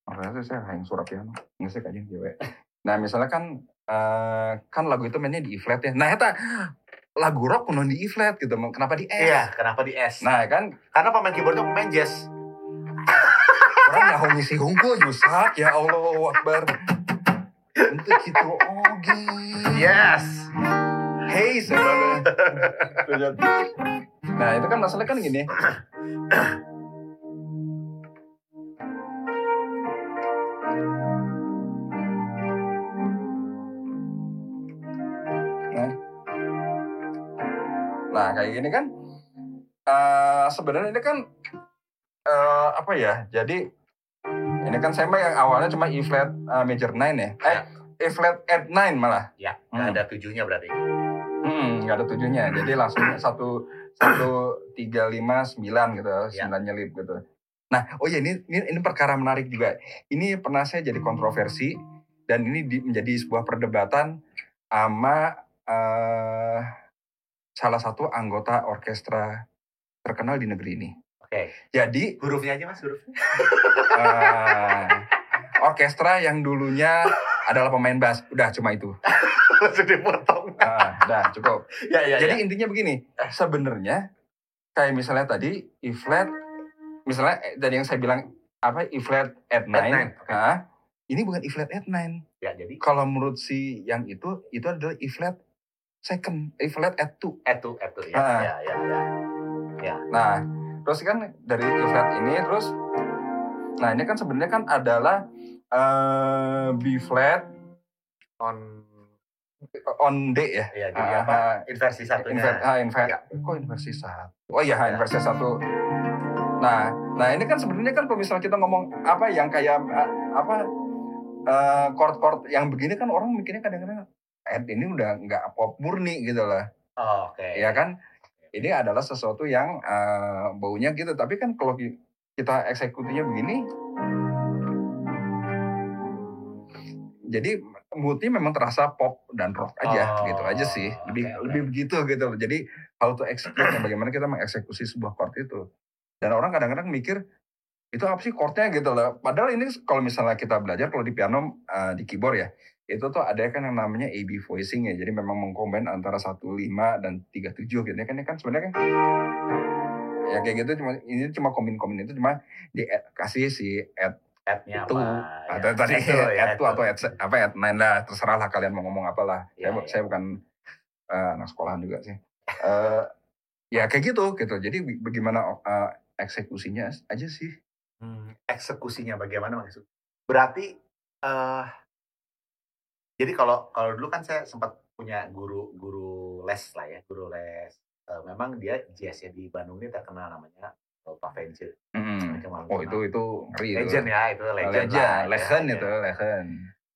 Makanya saya yang surat piano. Nggak sih kajian cewek. Nah, misalnya kan eh, kan lagu itu mainnya di E flat ya. Nah, eta lagu rock kuno di E flat gitu. Kenapa di S? Iya, kenapa di S? Nah, kan Karena pemain keyboardnya pemain jazz. orang nggak ngisi hungkul jusak ya Allah Akbar. Untuk gitu, oh gitu. Yes. Hey, saudara. nah, itu kan masalahnya kan gini. Kayak gini kan, eh sebenarnya ini kan eh apa ya? Jadi ini kan saya yang awalnya cuma E flat eh, major 9 ya. Eh, E flat add 9 malah. Ya, Hmm. ada tujuhnya berarti. Hmm, nggak ada tujuhnya. Jadi langsung satu satu tiga lima sembilan gitu, Ya. sembilan nyelip gitu. Nah, oh ya ini, ini ini perkara menarik juga. Ini pernah saya jadi kontroversi dan ini di- menjadi sebuah perdebatan sama eh, salah satu anggota orkestra terkenal di negeri ini. Oke. Jadi Hurufnya aja mas, hurufnya. eh, orkestra yang dulunya adalah pemain bass, udah cuma itu. Langsung dipotong. Ah, udah cukup. Ya ya Jadi ya. intinya begini, sebenarnya kayak misalnya tadi E flat, misalnya eh, tadi yang saya bilang apa E flat at 9, nine, oke. ini bukan E flat at 9. Ya jadi Kalau menurut si yang itu, itu adalah E flat second, E flat at 2. etu etu ya. Ah. Ya ya ya. Nah, terus kan dari E flat ini terus, nah ini kan sebenarnya kan adalah eh, B flat On on D ya. ya jadi Ah, apa? ah, Inversi satunya. Inver, ah, inver- Ya. kok inversi satu? Oh iya, Ya. inversi satu. Nah, nah ini kan sebenarnya kan kalau misalnya kita ngomong apa yang kayak ah, apa eh, chord-chord yang begini kan orang mikirnya kadang-kadang eh, ini udah nggak pop murni gitu lah, Oh, Oke. ya kan? Ini adalah sesuatu yang eh, baunya gitu. Tapi kan kalau ki- kita eksekutinya begini, jadi moodnya memang terasa pop dan rock aja Oh, gitu aja sih lebih oke. lebih begitu gitu jadi how to execute bagaimana kita mengeksekusi sebuah chord itu dan orang kadang-kadang mikir itu apa sih chordnya gitu loh padahal ini kalau misalnya kita belajar kalau di piano eh, di keyboard ya itu tuh ada kan yang namanya AB voicing ya. Jadi memang mengkombin antara 15 dan 37 gitu ya kan ini kan sebenarnya kan. Ya kayak gitu cuma ini cuma kombin-kombin itu cuma di kasih si add Add-nya itu. apa? atau Ya, tadi etu, ya, itu atau add se- apa add nine lah terserah lah kalian mau ngomong apa lah Ya, saya, ya. saya bukan eh, anak sekolahan juga sih. Eh, ya kayak gitu gitu. Jadi bagaimana eh, eksekusinya aja sih. Hmm, eksekusinya bagaimana maksud? Berarti eh jadi kalau kalau dulu kan saya sempat punya guru guru les lah ya, guru les. Eh, memang dia jazz ya di Bandung ini terkenal namanya eh, Pak Vence. Mm. Oh itu itu ngeri itu legend ya itu legend. legend lah, ya, legend ya. itu legend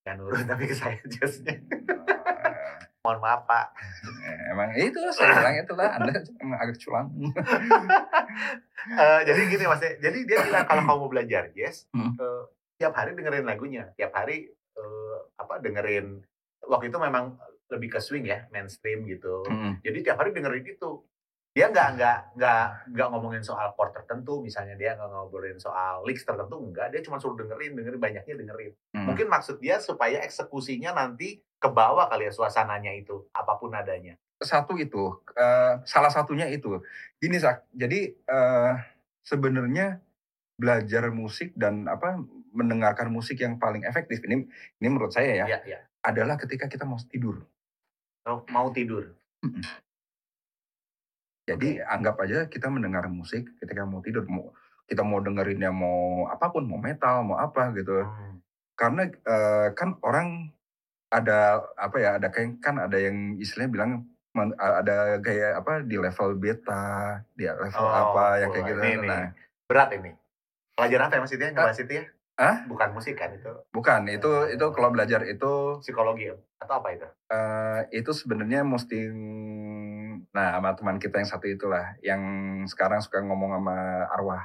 Kan nurun tapi ke saya jazznya. Eh, Mohon maaf Pak. emang itu saya bilang itulah anda emang agak culang Eh, jadi gini mas, jadi dia bilang kalau kamu mau belajar jazz, Hmm. eh, tiap hari dengerin lagunya, tiap hari eh, apa dengerin. Waktu itu memang lebih ke swing ya, mainstream gitu. Mm. Jadi tiap hari dengerin itu. Dia nggak nggak nggak nggak ngomongin soal chord tertentu, misalnya dia nggak ngobrolin soal licks tertentu, enggak. Dia cuma suruh dengerin, dengerin banyaknya dengerin. Mm. Mungkin maksud dia supaya eksekusinya nanti ke bawah kali ya suasananya itu, apa pun adanya. satu itu eh, salah satunya itu gini sak jadi eh, sebenarnya belajar musik dan apa mendengarkan musik yang paling efektif ini ini menurut saya ya Iya, iya. adalah ketika kita mau tidur Oh, Mau tidur. jadi anggap aja kita mendengar musik ketika mau tidur mau kita mau dengerinnya mau apa pun, mau metal, mau apa gitu. Hmm. Karena eh, kan orang ada apa ya, ada kayak kan ada yang istilahnya bilang men- ada kayak apa di level beta, di level Oh, apa yang kayak gitu. ini, ini. Nah, Berat ini. Pelajaran apa ya Mas itu ya? Ngebahas itu ya? Hah? Bukan musik kan itu bukan itu itu kalau belajar itu psikologi atau apa itu? eh, itu sebenarnya mesti nah sama teman kita yang satu itulah yang sekarang suka ngomong sama arwah.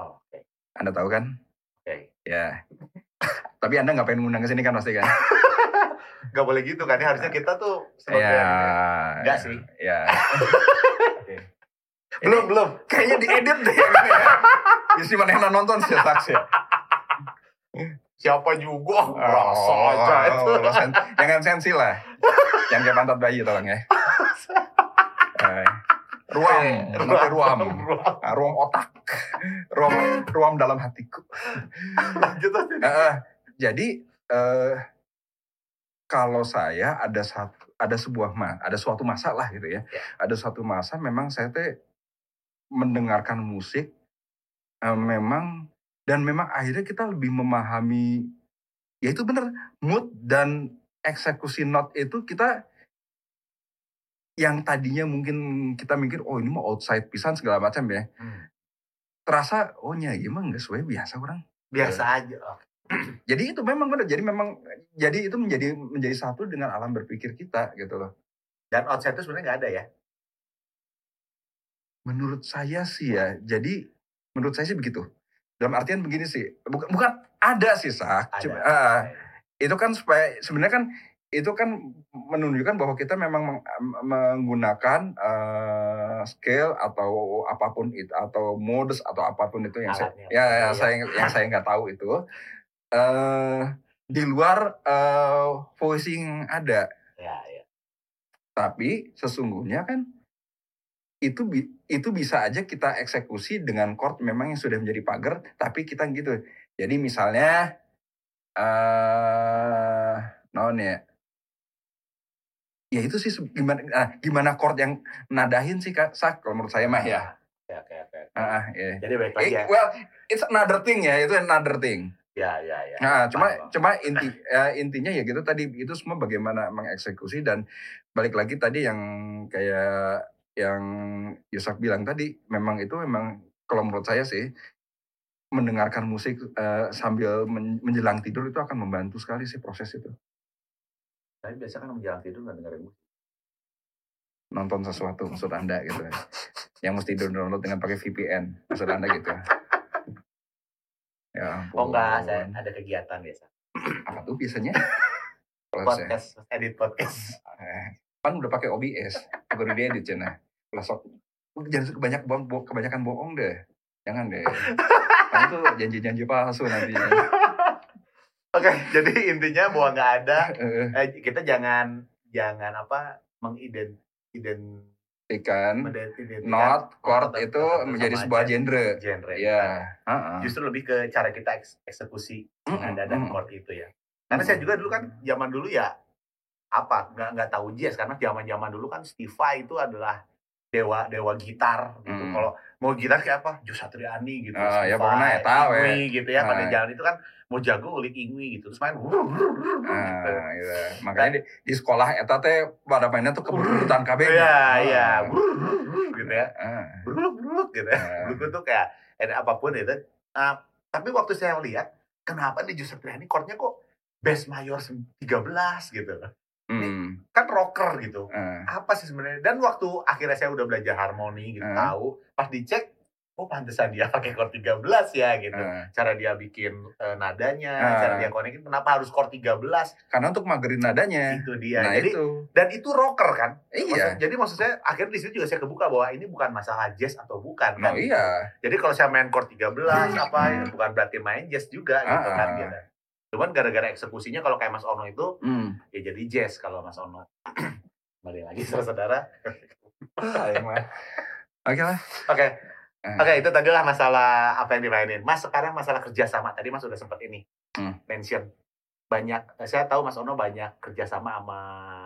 Oh, oke. Anda tahu kan? Oke. Ya. Tapi Anda nggak pengen ngundang ke sini kan pasti kan? Gak boleh gitu kan ya harusnya kita tuh sebagai Ya. Enggak sih. Ya. belum belum Kayaknya diedit deh. ini ya. Mana yang nonton sih saksi. Siapa juga rasa aja itu oh, lo sen- jangan sensi lah. Yang kayak pantat bayi tolong ya. Eh, ruam, Eh, ruam, ruam. Ah, ruam otak, ruam, ruam dalam hatiku. gitu Eh, eh, jadi eh, kalau saya ada satu, ada sebuah ma, ada suatu masalah gitu ya, Ya. ada suatu masa memang saya teh mendengarkan musik, eh, memang dan memang akhirnya kita lebih memahami, ya itu bener mood dan eksekusi not itu kita yang tadinya mungkin kita mikir oh ini mau outside pisan segala macam ya. Hmm. terasa oh nya gimana nggak sesuai biasa orang. Biasa aja Oh, jadi itu memang benar jadi memang jadi itu menjadi menjadi satu dengan alam berpikir kita gitu loh. Dan outside itu sebenarnya nggak ada ya? Menurut saya sih ya jadi menurut saya sih begitu dalam artian begini sih bukan bukan ada sih sak ada Cuma, ah, itu kan supaya sebenarnya kan itu kan menunjukkan bahwa kita memang meng- menggunakan eh, scale atau apa pun itu atau modus atau apa pun itu yang saya Alatnya. ya, ya, Iya. saya yang saya nggak tahu itu eh di luar eh, voicing ada ya ya tapi sesungguhnya kan itu itu bisa aja kita eksekusi dengan chord memang yang sudah menjadi pagar tapi kita gitu. Jadi misalnya eh non ya? Ya itu sih gimana ah, gimana chord yang nadahin sih kak? Sak kalau menurut saya mah ya. Ya oke oke. Ah, ah, ya. jadi baik lagi Eh, ya. well it's another thing ya itu another thing. Ya ya ya. Nah, cuma Paham. cuma inti ya, intinya ya gitu tadi itu semua bagaimana mengeksekusi dan balik lagi tadi yang kayak yang Yusak bilang tadi memang itu memang kalau menurut saya sih mendengarkan musik eh, sambil men- menjelang tidur itu akan membantu sekali sih proses itu. Tapi biasa kan menjelang tidur nggak dengerin musik. Nonton sesuatu maksud anda gitu yang mesti download dengan pakai VPN maksud anda gitu ya. Oh enggak ampun. saya ada kegiatan biasa. Apa tuh biasanya? Saya- podcast edit podcast. Eh, kan udah pakai OBS baru diedit cina lah sok jangan banyak bohong bo- kebanyakan bohong deh. Jangan deh. Kamu tuh janji-janji palsu nanti. Oke jadi intinya bahwa nggak ada Eh, kita jangan jangan apa mengident ident ikan mengidentikan not chord itu menjadi sebuah genre. Genre ya heeh. justru lebih ke cara kita eks- eksekusi Mm-mm, nada dan mm-mm. chord itu ya. Karena saya juga dulu kan zaman dulu ya apa nggak nggak tahu jazz karena zaman zaman dulu kan Steve Vai itu adalah dewa dewa gitar gitu Mm. kalau mau gitar kayak apa Jo Satriani gitu Ah, ya Steve pokoknya eta we. Ingwi gitu ya pada Ah. jalan itu kan mau jago ulik Ingwi gitu terus main Nah, gitu. makanya di, di sekolah eta teh pada mainnya tuh keburutan KB Iya, Ah. iya. gitu ya. Ah, Beruluk-beruluk gitu ya. Ah. Buku tuh kayak ada apa pun itu. Nah, tapi waktu saya lihat, kenapa di Joseph Triani chordnya kok bass mayor 13 gitu. Hmm, Kan rocker gitu. ah, Apa sih sebenarnya? Dan waktu akhirnya saya udah belajar harmoni gitu, Ah. tahu. Pas dicek, oh pantesan dia pakai chord 13 ya gitu. ah. Cara dia bikin eh, nadanya, Ah. cara dia konekin, kenapa harus chord 13? karena untuk magerin nadanya Itu dia. nah Jadi itu dan itu rocker kan? iya Maksud- jadi maksud saya akhirnya di situ juga saya kebuka bahwa ini bukan masalah jazz atau bukan nah kan. iya Jadi kalau saya main chord 13 apa ya bukan berarti main jazz juga gitu Ah, kan gitu. Cuman gara-gara eksekusinya kalau kayak Mas Ono itu hmm. ya jadi jazz kalau Mas Ono. Kembali lagi saudara-saudara. Oke lah Oke, Eh, oke itu tadi lah masalah apa yang dimainin. Mas sekarang masalah kerjasama tadi Mas udah sempat ini Hmm. mention banyak. Saya tahu Mas Ono banyak kerjasama sama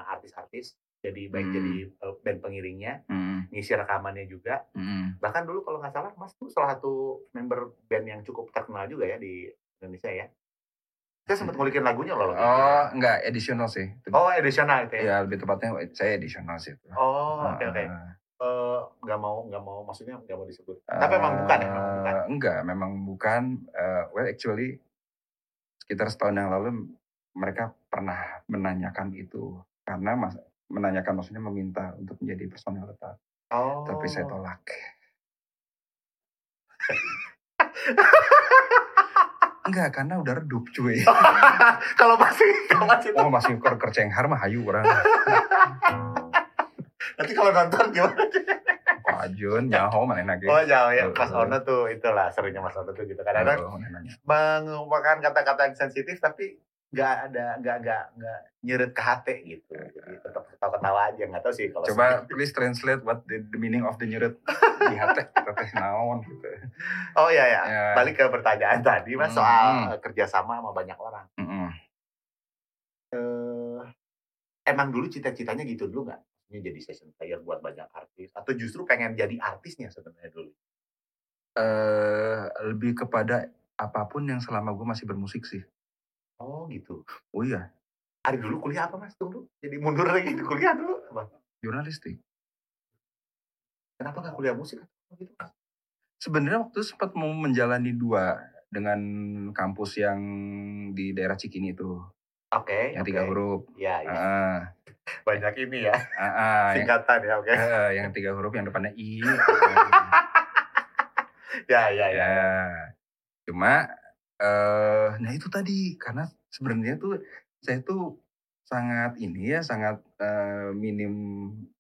artis-artis jadi baik Hmm. jadi eh, band pengiringnya Mm, ngisi rekamannya juga mm. bahkan dulu kalau nggak salah mas tuh salah satu member band yang cukup terkenal juga ya di Indonesia ya saya sempat ngulikin lagunya loh Oh, enggak, additional sih. oh edisional itu ya Ya, lebih tepatnya saya additional sih. oh oke oke Ah, Eh, nggak mau nggak mau maksudnya nggak mau disebut tapi emang bukan ya emang bukan Eh, Enggak, memang bukan. Eh, well, actually, sekitar setahun yang lalu mereka pernah menanyakan itu. Karena mas, menanyakan maksudnya meminta untuk menjadi personel tetap. oh Tapi saya tolak. Enggak, karena udah redup cuy. kalau masih kalau masih Oh masih ker kercenghar mah hayu orang. nanti kalau nonton gimana Pak Ajun, nyaho mana lagi. oh jauh ya Mas. Ono tuh itulah serunya Mas Ono tuh gitu kadang-kadang nanya. mengumpulkan kata-kata yang sensitif tapi nggak ada nggak nggak nggak nyeret ke hati gitu jadi tetap ketawa-ketawa aja nggak tahu sih kalau Coba please translate what the, the meaning of the nyuret di hati teteh naon gitu. oh ya ya Ya. balik ke pertanyaan tadi mas Hmm. soal eh, kerjasama sama banyak orang Mm-mm. eh emang dulu cita-citanya gitu dulu nggak ini jadi session player buat banyak artis atau justru pengen jadi artisnya sebenarnya dulu Eh, lebih kepada apa pun yang selama gue masih bermusik sih. Oh gitu. Oh iya, hari dulu kuliah apa mas? Tunggu jadi mundur lagi kuliah dulu. Apa? Jurnalistik. kenapa nggak kuliah musik gitu? Sebenarnya waktu itu sempat mau menjalani dua dengan kampus yang di daerah Cikini itu, oke yang oke. tiga huruf. ya, ya. Ah, banyak ini ya. Ah, ah, yang, singkatan ya oke. Eh, yang tiga huruf yang depannya i. ya ya ya. Ya, cuma eh nah itu tadi karena sebenarnya tuh saya tuh sangat ini ya sangat eh, minim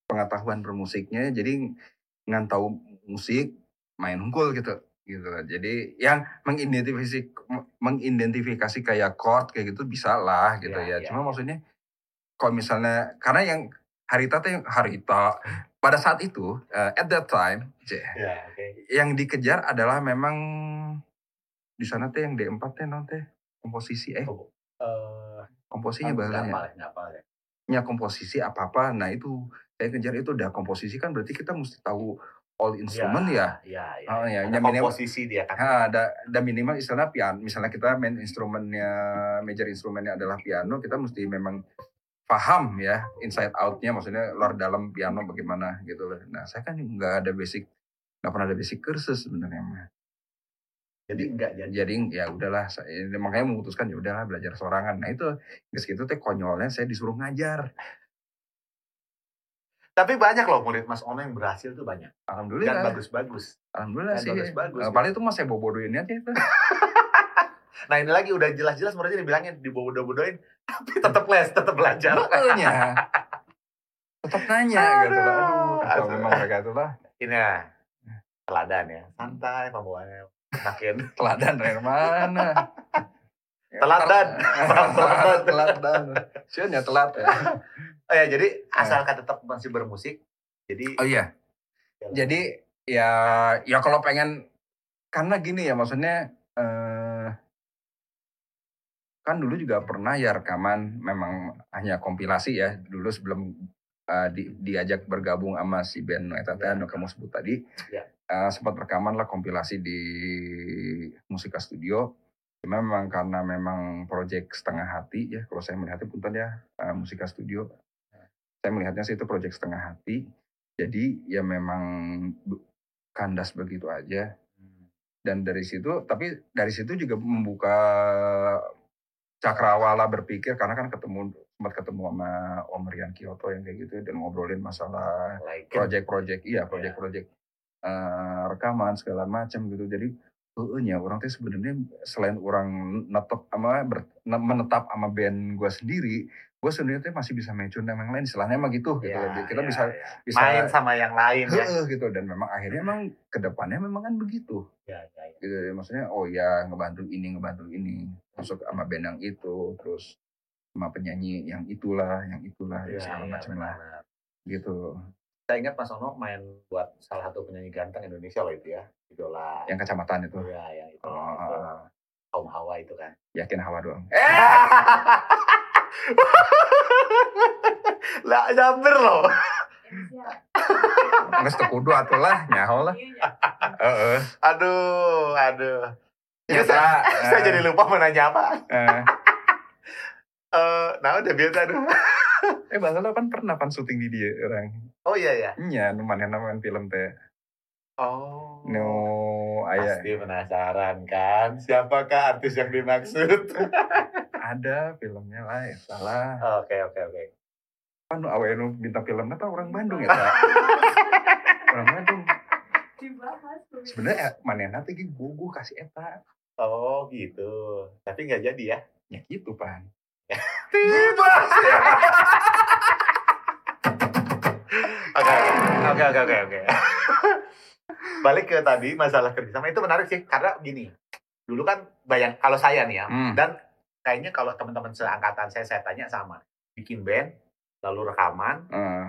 pengetahuan bermusiknya jadi ngan tahu musik main unggul gitu gitu. Jadi yang mengidentifikasi mengidentifikasi kayak chord kayak gitu bisa lah gitu Ya, ya, ya, cuma ya. maksudnya kalau misalnya karena yang Harita tuh Harita pada saat itu eh, at that time ya oke. yang dikejar adalah memang di sana teh yang D4 teh non teh komposisi eh. Oh, eh komposisinya nggak bahasanya apa nggak apa ya. Nya komposisi apa apa nah itu saya kejar itu udah komposisi kan berarti kita mesti tahu all instrument ya, ya ya Oh, ya. Ada minimal- komposisi dia kan. Nah, ada ada minimal istilah piano misalnya kita main instrumennya major instrumennya adalah piano kita mesti memang paham ya inside outnya maksudnya luar dalam piano bagaimana gitu. Nah saya kan nggak ada basic nggak pernah ada basic kursus sebenarnya mah jadi enggak jadi jadi ya udahlah saya makanya memutuskan ya udahlah belajar sorangan. Nah itu guys gitu teh konyolnya saya disuruh ngajar. Tapi banyak loh murid Mas Ono yang berhasil tuh banyak. Dan alhamdulillah bagus-bagus. Alhamdulillah dan sih. bagus-bagus, Eh, paling itu mah saya bodohin aja itu. Nah ini lagi udah jelas-jelas mereka dibilangin dibodoh-bodohin tapi tetap les tetap belajar. Makanya tetap nanya gitu lah aduh memang mereka itu lah ini ya teladan ya. Santai pembawaannya makin teladan dari mana? Teladan. teladan. Teladan. Sian ya telat ya. Oh ya jadi asalkan tetap masih bermusik jadi oh iya. Jadi ya ya kalau pengen karena gini ya maksudnya eh, kan dulu juga pernah ya rekaman memang hanya kompilasi ya dulu sebelum eh, di- diajak bergabung sama si band Eta Ya. yang kamu sebut tadi. Ya. Eh, sempat rekaman lah kompilasi di Musika Studio. Cuma memang karena memang proyek setengah hati ya kalau saya melihatnya punten ya eh, Musika Studio. Saya melihatnya sih itu proyek setengah hati. Jadi ya memang kandas begitu aja. Dan dari situ tapi dari situ juga membuka cakrawala berpikir karena kan ketemu sempat ketemu sama Om Rian Kyoto yang kayak gitu dan ngobrolin masalah like project-project iya project-project eh, rekaman segala macam gitu. Jadi heeh nya orang teh sebenarnya selain orang netep sama ber- ne- menetap sama band gue sendiri gue sebenarnya teh masih bisa sama yang lain istilahnya mah gitu gitu Ya, kita ya, bisa ya. bisa main sama yang lain ya. Gitu. Dan memang akhirnya memang ke depannya memang kan begitu. Ya, ya, ya. gitu maksudnya oh ya ngebantu ini ngebantu ini. Masuk sama band yang itu terus sama penyanyi yang itulah yang itulah ya, Ya, segala ya, macam lah. gitu Saya ingat Mas Ono main buat salah satu penyanyi ganteng Indonesia loh itu ya, idola. yang kecamatan itu ya, yang itu, Oh, itu kaum Hawa itu kan. yakin hawa doang Eh, lah nyamber loh. Nges tekudu atuh lah, nyaho lah. Heeh. Aduh, aduh. Ini Nyata, saya, saya eh, jadi lupa mau nanya apa. eh. Eh, nah udah biasa aduh. Eh, bahkan kan pernah pan syuting di dia orang. Oh iya ya. Iya, nu manehna main film teh. Oh. Nu aya Pasti penasaran kan? Siapakah artis yang dimaksud? ada filmnya lah, ya salah. Oke oke oke. Kan awe nu bintang filmnya tah orang Bandung ya, tah. Orang Bandung. Sebenarnya eh, teh ge gugu kasih eta. Oh gitu. Tapi nggak jadi ya? Ya gitu, Pan. Tiba. Oke oke oke oke oke. Balik ke tadi masalah kerjasama itu menarik sih karena gini. Dulu kan bayang kalau saya nih ya Hmm. dan kayaknya kalau teman-teman seangkatan saya saya tanya sama bikin band lalu rekaman Eh,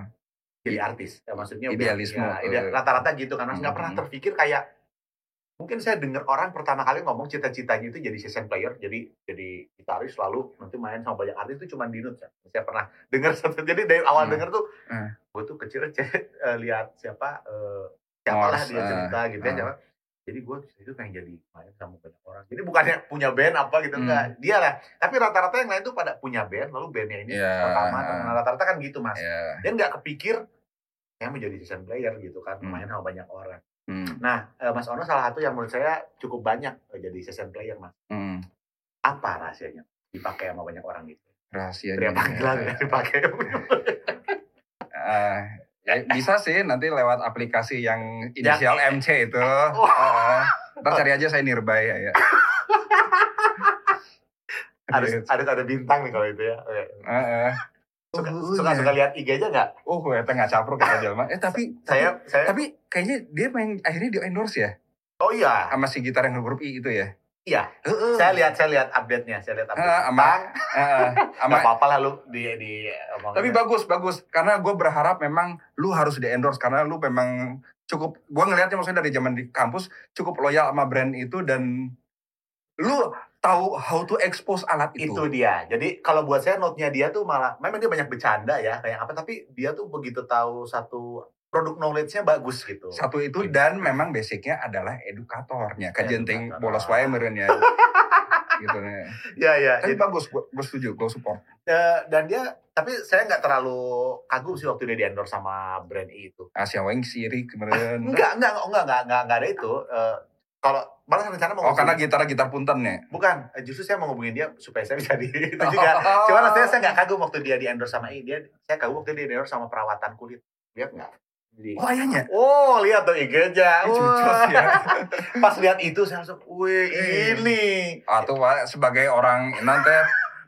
jadi artis ya, maksudnya Idealisme, ya, ide- eh. rata-rata gitu kan Mas nggak pernah Hmm. terpikir kayak mungkin saya dengar orang pertama kali ngomong cita-citanya itu jadi session player jadi jadi gitaris lalu nanti main sama banyak artis itu cuma dinut ya. saya pernah dengar satu jadi dari awal Hmm. dengar tuh Hmm. gue tuh kecil eh, lihat siapa eh, siapalah Morse, dia eh, cerita gitu ya siapa. jadi gue itu pengen jadi main sama banyak orang jadi bukannya punya band apa gitu Hmm. enggak dia lah tapi rata-rata yang lain tuh pada punya band lalu bandnya ini Iya. rekaman Nah, rata-rata kan gitu mas Ya. dia nggak kepikir saya menjadi season player gitu kan Hmm. main sama banyak orang Hmm. nah eh, mas Ono salah satu yang menurut saya cukup banyak eh, jadi season player mas Hmm. apa rahasianya dipakai sama banyak orang gitu Rahasianya. teriak panggilan ya dipakai Eh, ya, bisa sih nanti lewat aplikasi yang inisial Yang- MC itu. Oh. Eh, ntar cari aja saya nearby ya. harus Gitu. harus ada bintang nih kalau itu ya Oke. Eh, eh. Suka Oh, suka, iya. suka lihat IG-nya nggak Oh, gue nggak capruk kata Jalma. Eh tapi saya saya tapi kayaknya dia main akhirnya di endorse ya oh iya sama si gitar yang grup I itu ya. Iya. Heeh. saya lihat saya lihat update-nya saya lihat update Ah, ama- nggak sama apa-apa lah lu di di omongin. tapi bagus bagus karena gue berharap memang lu harus di endorse karena lu memang cukup gue ngelihatnya maksudnya dari zaman di kampus cukup loyal sama brand itu dan lu tahu how to expose alat itu. itu dia. Jadi kalau buat saya note-nya dia tuh malah memang dia banyak bercanda ya kayak apa tapi dia tuh begitu tahu satu produk knowledge-nya bagus gitu. Satu itu dan memang basicnya adalah edukatornya. Kajenting Edukator. bolos wae meureun ya. gitu ya. Ya ya. Tapi Jadi, bagus, gue setuju, gue support. eh, dan dia tapi saya nggak terlalu kagum sih waktu dia di endorse sama brand itu. Asia Weng sirik kemarin. Enggak, enggak, enggak, enggak, enggak, enggak ada itu. Eh, kalau malah rencana mau Oh karena gitar gitar punten ya. bukan, eh, justru saya mau ngubungin dia supaya saya bisa di itu juga. Cuman saya saya nggak kagum waktu dia di endorse sama ini. Dia saya kagum waktu dia di endorse sama perawatan kulit. Lihat nggak? Jadi, Oh ayahnya. oh lihat tuh IG-nya. Ya. Pas lihat itu saya langsung, wih Eh. ini. Atau Pak, sebagai orang nanti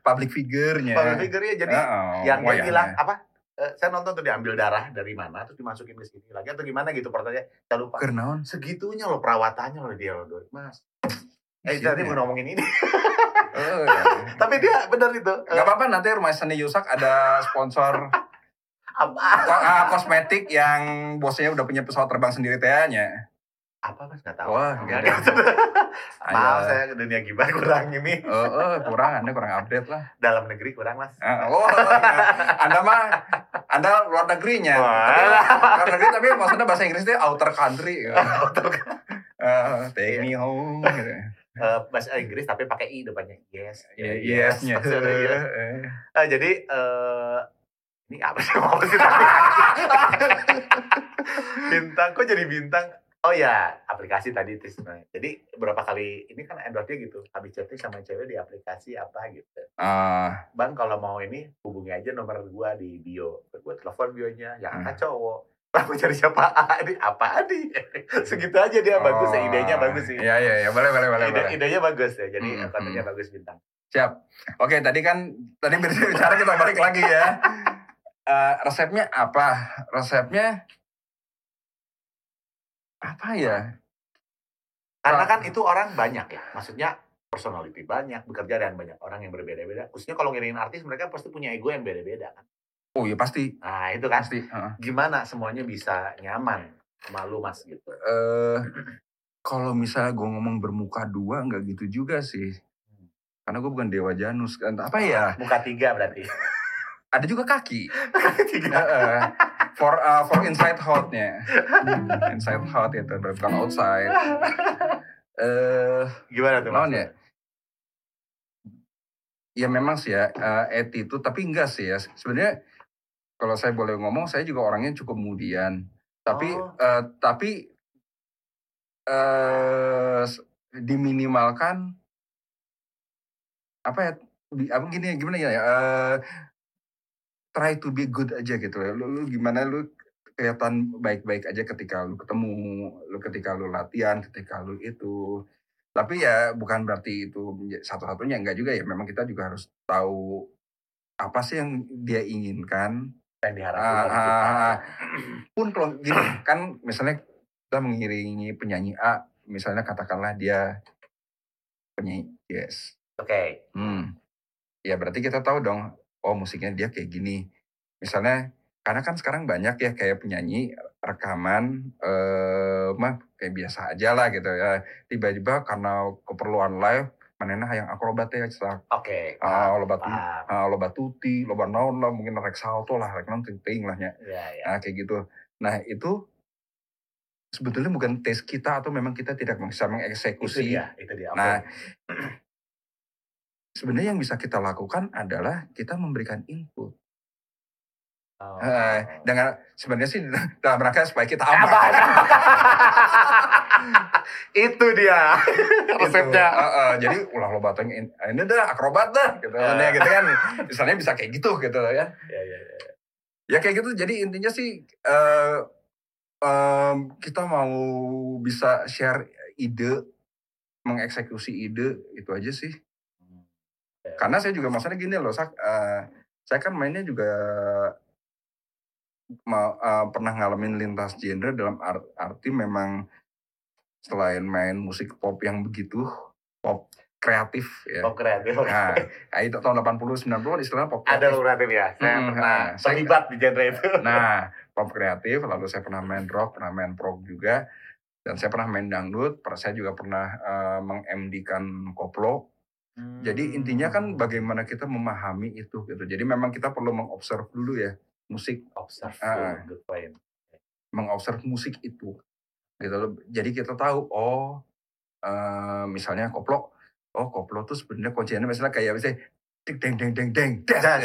public figure-nya. Public figure-nya jadi Heeh, yang dia bilang apa? Eh, saya nonton tuh diambil darah dari mana terus dimasukin ke sini lagi atau gimana gitu pertanyaannya saya lupa Keur naon? segitunya loh perawatannya loh dia loh mas eh Siap tadi ya. mau ngomongin ini Oh, iya. tapi dia benar itu Eh, Gak apa-apa nanti rumah seni Yusak ada sponsor apa ah, kosmetik yang bosnya udah punya pesawat terbang sendiri tehnya. Apa mas nggak tahu Wah, Nggak ada. maaf saya ke dunia gibah kurang ini Oh, oh, kurang, Anda kurang update lah. dalam negeri kurang mas Ah, Oh, Anda mah, Anda luar negerinya. Wah. Tapi, luar negeri tapi maksudnya bahasa Inggrisnya outer country. Eh, take me home. Gitu. Eh, bahasa Inggris tapi pakai i depannya yes Ya, Yes-nya. Maksudnya yes. Eh, Eh, jadi eh ini apa sih mau sih bintang kok jadi bintang oh ya aplikasi tadi itu sebenarnya jadi berapa kali ini kan endorse gitu habis chatting sama cewek di aplikasi apa gitu ah, bang kalau mau ini hubungi aja nomor gua di bio gua telepon bionya yang angkat cowok mau cari siapa Adi apa Adi segitu aja dia bagus ya oh, idenya bagus sih Iya, iya, iya, boleh, boleh, boleh. Ide, boleh. idenya bagus ya jadi Hmm, kontennya hmm. bagus bintang Siap. Oke, tadi kan tadi berbicara kita balik lagi ya. Eh, resepnya apa? Resepnya apa ya? Karena kan itu orang banyak ya, maksudnya personality banyak, bekerja dengan banyak orang yang berbeda-beda. Khususnya kalau ngiringin artis, mereka pasti punya ego yang beda-beda kan. Oh iya pasti, Nah itu kan, pasti. Heeh. gimana semuanya bisa nyaman sama lu mas gitu. Eh, kalau misalnya gue ngomong bermuka dua, nggak gitu juga sih. karena gue bukan dewa Janus kan apa ya Muka tiga berarti. ada juga kaki tiga. Heeh. For uh, for inside hotnya inside hot itu bukan outside eh Gimana tuh? Maksudnya? ya? Ya memang sih ya eh, attitude tapi enggak sih ya. Sebenarnya kalau saya boleh ngomong saya juga orangnya cukup kemudian. Tapi Oh. eh, tapi eh s- diminimalkan apa ya? Di, apa gini gimana ya? eh, try to be good aja gitu ya. Lu, lu gimana lu kelihatan baik-baik aja ketika lu ketemu, lu ketika lu latihan, ketika lu itu. Tapi ya bukan berarti itu satu-satunya enggak juga ya. Memang kita juga harus tahu apa sih yang dia inginkan. Yang diharapkan Ah, ah, kita. ah. Pun kalau gini kan misalnya kita mengiringi penyanyi A, misalnya katakanlah dia penyanyi yes. Oke. Hmm. Ya berarti kita tahu dong, oh musiknya dia kayak gini. Misalnya, karena kan sekarang banyak ya kayak penyanyi rekaman, eh mah kayak biasa aja lah gitu ya. Tiba-tiba karena keperluan live, manena yang akrobat ya, cetak. Oke. Ah, loba tu, ah, loba tuti, loba naon lah, mungkin rek salto lah, rek naon ting lah ya. Iya, iya. Nah kayak gitu. Nah itu sebetulnya bukan tes kita atau memang kita tidak bisa Itu mengeksekusi dia, itu dia. Oke. Nah, sebenarnya yang bisa kita lakukan adalah kita memberikan input. Oh. Eh, dengan sebenarnya sih dalam rangka supaya kita aman. itu dia Gitu. resepnya. Eh, eh, jadi ulah lo batang ini dah akrobat dah gitu. Nah, gitu kan. Misalnya bisa kayak gitu gitu ya. Iya, iya, iya. Ya kayak gitu. Jadi intinya sih eh em, kita mau bisa share ide, mengeksekusi ide itu aja sih. Karena saya juga maksudnya gini loh, Sak, eh, saya kan mainnya juga mau eh, pernah ngalamin lintas genre dalam ar- arti memang selain main musik pop yang begitu pop kreatif ya. Pop kreatif. Nah, itu tahun 80 90 kan istilahnya pop Ada kreatif. lo kreatif ya. Saya Hmm, pernah nah, saya- terlibat di genre itu. Nah, pop kreatif lalu saya pernah main rock, pernah main prog juga dan saya pernah main dangdut, saya juga pernah eh, meng-MD-kan koplo. Jadi intinya kan Hmm. bagaimana kita memahami itu gitu. Jadi memang kita perlu mengobserv dulu ya musik, observe Ah. good point. mengobserv musik itu. Gitu loh. Jadi kita tahu oh eh, misalnya koplo, oh koplo tuh sebenarnya kuncinya misalnya kayak misalnya ding deng deng deng deng.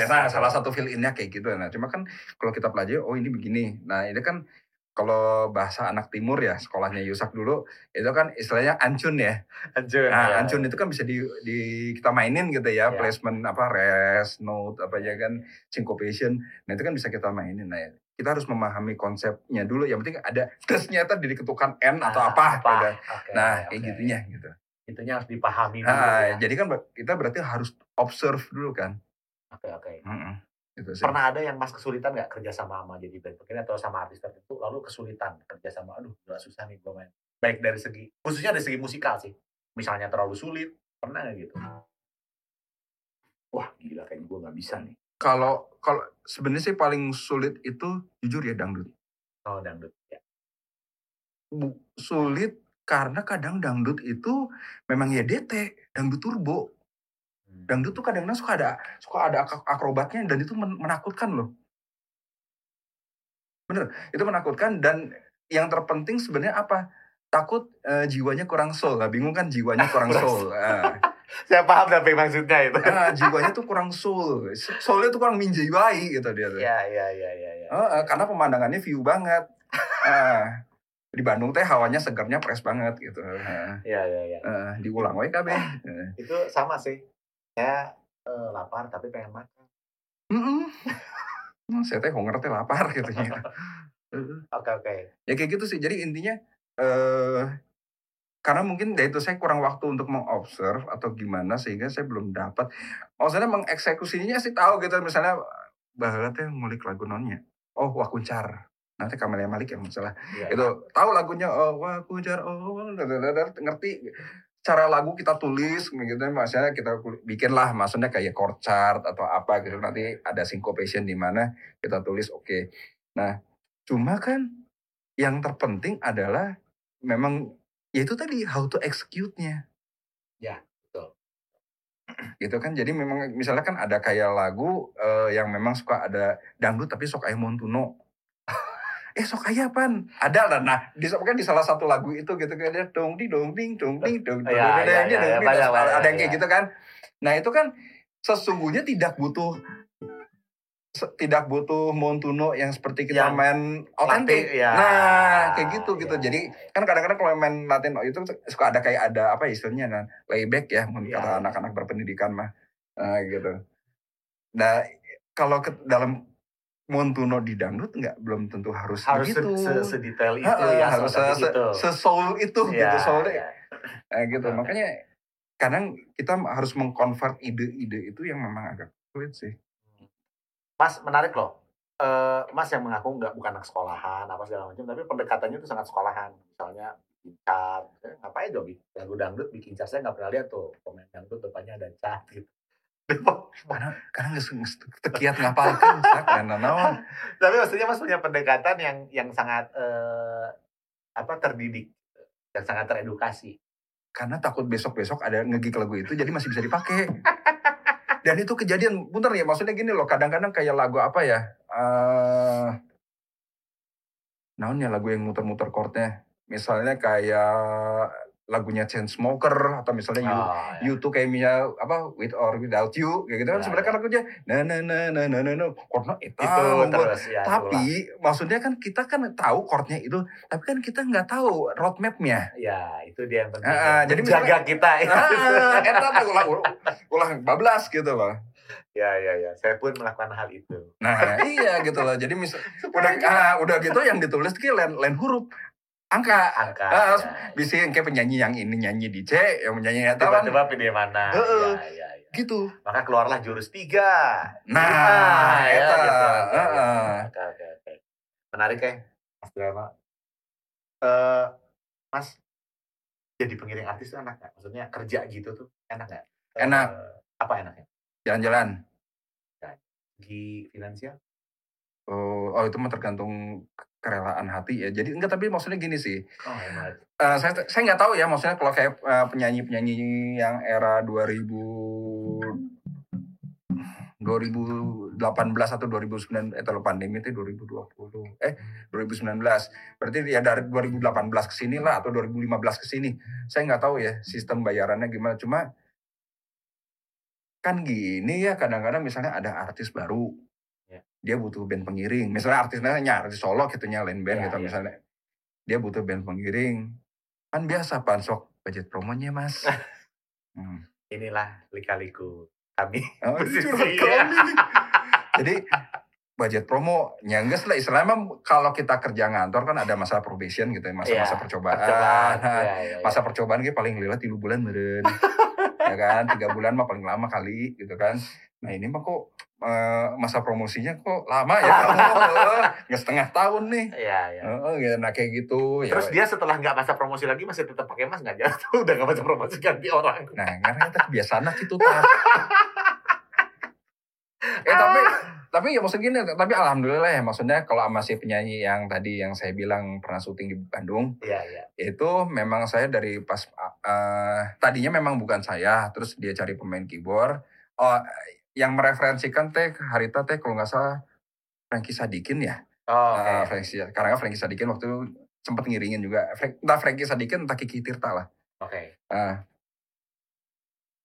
Nah, salah satu fill in-nya kayak gitu. Nah, cuma kan kalau kita pelajari oh ini begini. Nah, ini kan kalau bahasa anak timur ya sekolahnya Yusak dulu itu kan istilahnya ancun ya. Lanjut. Nah, ya. ancun itu kan bisa di, di kita mainin gitu ya, Ya. placement apa rest, note apa ya kan, syncopation. Nah, itu kan bisa kita mainin. Nah, kita harus memahami konsepnya dulu. Yang penting ada desnya tadi diketukan n atau Ah, apa. gitu. Oke, Nah, oke. kayak gitunya gitu. Itunya harus dipahami dulu. Nah, ya. jadi kan kita berarti harus observe dulu kan. Oke, oke. Mm-mm. Gitu sih. Pernah ada yang mas kesulitan nggak kerja sama sama jadi band ini atau sama artis tertentu lalu kesulitan kerja sama aduh udah susah nih gue main baik dari segi khususnya dari segi musikal sih misalnya terlalu sulit pernah nggak gitu wah gila kayaknya gue nggak bisa nih Kalau kalau sebenarnya sih paling sulit itu jujur ya dangdut. oh dangdut ya Bu- sulit karena kadang dangdut itu memang ya DT, dangdut turbo. Hmm. dangdut tuh kadang-kadang suka ada suka ada ak- akrobatnya dan itu men- menakutkan loh. Bener itu menakutkan dan yang terpenting sebenarnya apa? Takut eh, jiwanya kurang soul. Lah bingung kan jiwanya kurang soul? Ah. saya paham tapi maksudnya itu. Ah, jiwanya tuh kurang soul. Soulnya tuh kurang menjiwai gitu dia tuh. Ya ya ya ya ya Ah, ah, karena pemandangannya view banget. Ah, di Bandung teh hawanya segernya fresh banget gitu. Ah, ya ya ya ah, diulang wae kabeh. Ah. itu sama sih saya eh, lapar tapi pengen makan Mm-mm. Hmm, saya teh honger teh lapar gitu ya. Heeh. oke oke ya kayak gitu sih. Jadi intinya eh karena mungkin ya itu saya kurang waktu untuk mengobserv atau gimana sehingga saya belum dapat. Maksudnya mengeksekusinya sih tahu gitu misalnya bahwa teh ngulik lagu nonnya. Oh Wakuncar. Nanti Kamelia Malik yang masalah. ya. Itu tahu lagunya oh Wakuncar oh dadadadar, ngerti cara lagu kita tulis gitu. Maksudnya kita bikin lah maksudnya kayak chord chart atau apa gitu. Nanti ada syncopation di mana kita tulis oke. Nah cuma kan yang terpenting adalah memang ya itu tadi how to execute-nya. Ya, betul. gitu kan? Jadi memang misalnya kan ada kayak lagu eh, yang memang suka ada dangdut tapi sok aya eh sok aya pan. Ada lah. Nah di kan di salah satu lagu itu gitu kan dia dong di dong ding dong ding dong dong Ya, ya, ya, ya, ada banyak, ada yang kayak ya. gitu kan. Nah itu kan sesungguhnya tidak butuh tidak butuh montuno yang seperti kita Yang main otentik ya. nah kayak gitu gitu. Ya, jadi ya. kan kadang-kadang kalau main Latin itu suka ada kayak ada apa istilahnya nah, layback ya Ya. kata anak-anak berpendidikan mah. Nah, gitu. Nah kalau ke dalam Montuno di dangdut nggak belum tentu harus, harus begitu se- se- sedetail itu Heeh, ya harus se, se, itu. se soul itu Ya, gitu soulnya ya. Nah, gitu makanya kadang kita harus mengkonvert ide-ide itu yang memang agak sulit sih Mas menarik loh. Eh, mas yang mengaku nggak bukan anak sekolahan apa segala macam, tapi pendekatannya itu sangat sekolahan. Misalnya cat, eh, ngapain bikin lagu dangdut bikin cat? Saya nggak pernah lihat tuh komen dangdut depannya ada cat gitu. Karena karena nggak tekiat ngapalkan sak dan naon tapi maksudnya mas punya pendekatan yang yang sangat eh, apa terdidik dan sangat teredukasi. karena takut besok-besok ada ngegik lagu itu jadi masih bisa dipakai. Dan itu kejadian bentar ya maksudnya gini loh kadang-kadang kayak lagu apa ya eh naon ya lagu yang muter-muter chordnya? Misalnya kayak lagunya Chainsmoker atau misalnya you, Oh, you tuh kayak misalnya apa with or without you kayak gitu kan Ya, sebenarnya kan lagunya na na na na na na na chordnya itu, itu terus ya. itulah. tapi maksudnya kan kita kan tahu chordnya itu tapi kan kita nggak tahu roadmapnya ya itu dia yang penting. Ah, ya. jadi Menjaga kita. ah, eta teh ulah ulah bablas gitu loh ya ya ya. Saya pun melakukan hal itu. nah iya gitu loh jadi misal udah ah, udah gitu yang ditulis ki lain lain huruf angka Angka. Ah, ya. bisa yang kayak penyanyi yang ini nyanyi di C yang menyanyi kan Tiba-tiba pilih mana. Heeh. Ya, ya, ya. gitu Maka keluarlah jurus tiga. nah Ah, ya, eta gitu. heeh. Oke, oke, oke. Menarik ya, Mas Drama. Eh, Mas, jadi pengiring artis itu enak nggak? Maksudnya kerja gitu tuh enak nggak? Eh, Enak. apa enaknya? jalan-jalan Di finansial? oh, oh itu mah tergantung kerelaan hati ya jadi enggak tapi maksudnya gini sih Oh. Eh, saya saya nggak tahu ya maksudnya kalau kayak eh, penyanyi-penyanyi yang era 2000 2018 atau 2009 eh kalau pandemi itu 2020 eh 2019 berarti ya dari 2018 ke sini lah atau 2015 ke sini saya nggak tahu ya sistem bayarannya gimana cuma kan gini ya kadang-kadang misalnya ada artis baru. Dia butuh band pengiring misalnya artisnya nya artis solo gitu nya lain band Ya, gitu ya. misalnya dia butuh band pengiring kan biasa pansok budget promonya mas Hmm. Inilah lika-liku kami. Oh, kami. Jadi budget promo nyangges lah istilahnya kalau kita kerja ngantor kan ada masa probation gitu ya masa-masa Iya, percobaan, Percobaan. Nah, ya, ya. masa percobaan kayak paling lila tiga bulan meren ya kan tiga bulan mah paling lama kali gitu kan nah ini mah kok eh, masa promosinya kok lama ya nggak setengah tahun nih Iya, iya. Ya, nah kayak gitu ya Terus dia setelah nggak masa promosi lagi masih tetap pakai mas nggak jatuh udah nggak masa promosi ganti orang. Nah, karena kita kebiasaan gitu eh tapi tapi ya maksud gini, tapi alhamdulillah ya maksudnya kalau sama si penyanyi yang tadi yang saya bilang pernah syuting di Bandung, Iya iya. itu memang saya dari pas eh, tadinya memang bukan saya, terus dia cari pemain keyboard. Oh, yang mereferensikan teh Harita teh kalau nggak salah Frankie Sadikin ya. Oh. Eh, Frankie, karena Frankie Sadikin waktu itu sempat ngiringin juga. Frank- Entah Frankie Sadikin entah Kiki Tirta lah. Oke. Nah,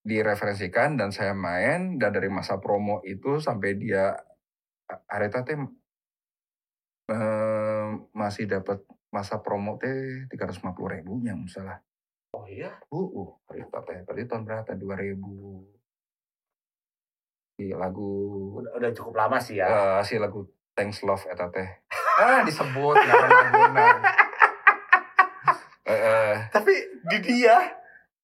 direferensikan dan saya main dan dari masa promo itu sampai dia Areta teh eh, masih dapat masa promo teh 350 ribu yang salah. Oh iya. Uh, uh Areta teh berarti tahun berapa? 2000 si lagu Udah, udah cukup lama sih ya. eh, si lagu Thanks Love eta teh. Ah disebut ngaran laguna. Eh, eh, Tapi di dia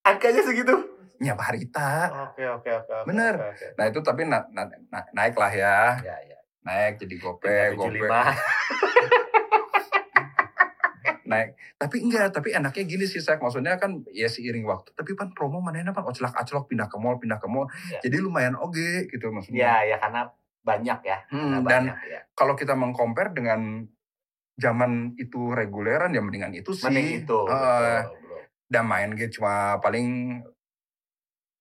angkanya segitu. nya Harita. Oke oke oke. Bener. oke, oke. Nah itu tapi na- na- na- naik lah ya. Ya ya. naik jadi gope, gope, 375. Naik. Tapi enggak, tapi enaknya gini sih saya maksudnya kan ya seiring waktu. Tapi kan promo mana kan oclak aclok pindah ke mall, pindah ke mall. Ya. Jadi lumayan oke gitu Ya maksudnya. ya karena banyak ya. Karena Hmm, dan banyak ya. kalau kita mengcompare dengan zaman itu reguleran ya mendingan itu sih. Mending itu. Eh, betul, betul. dan main gitu cuma paling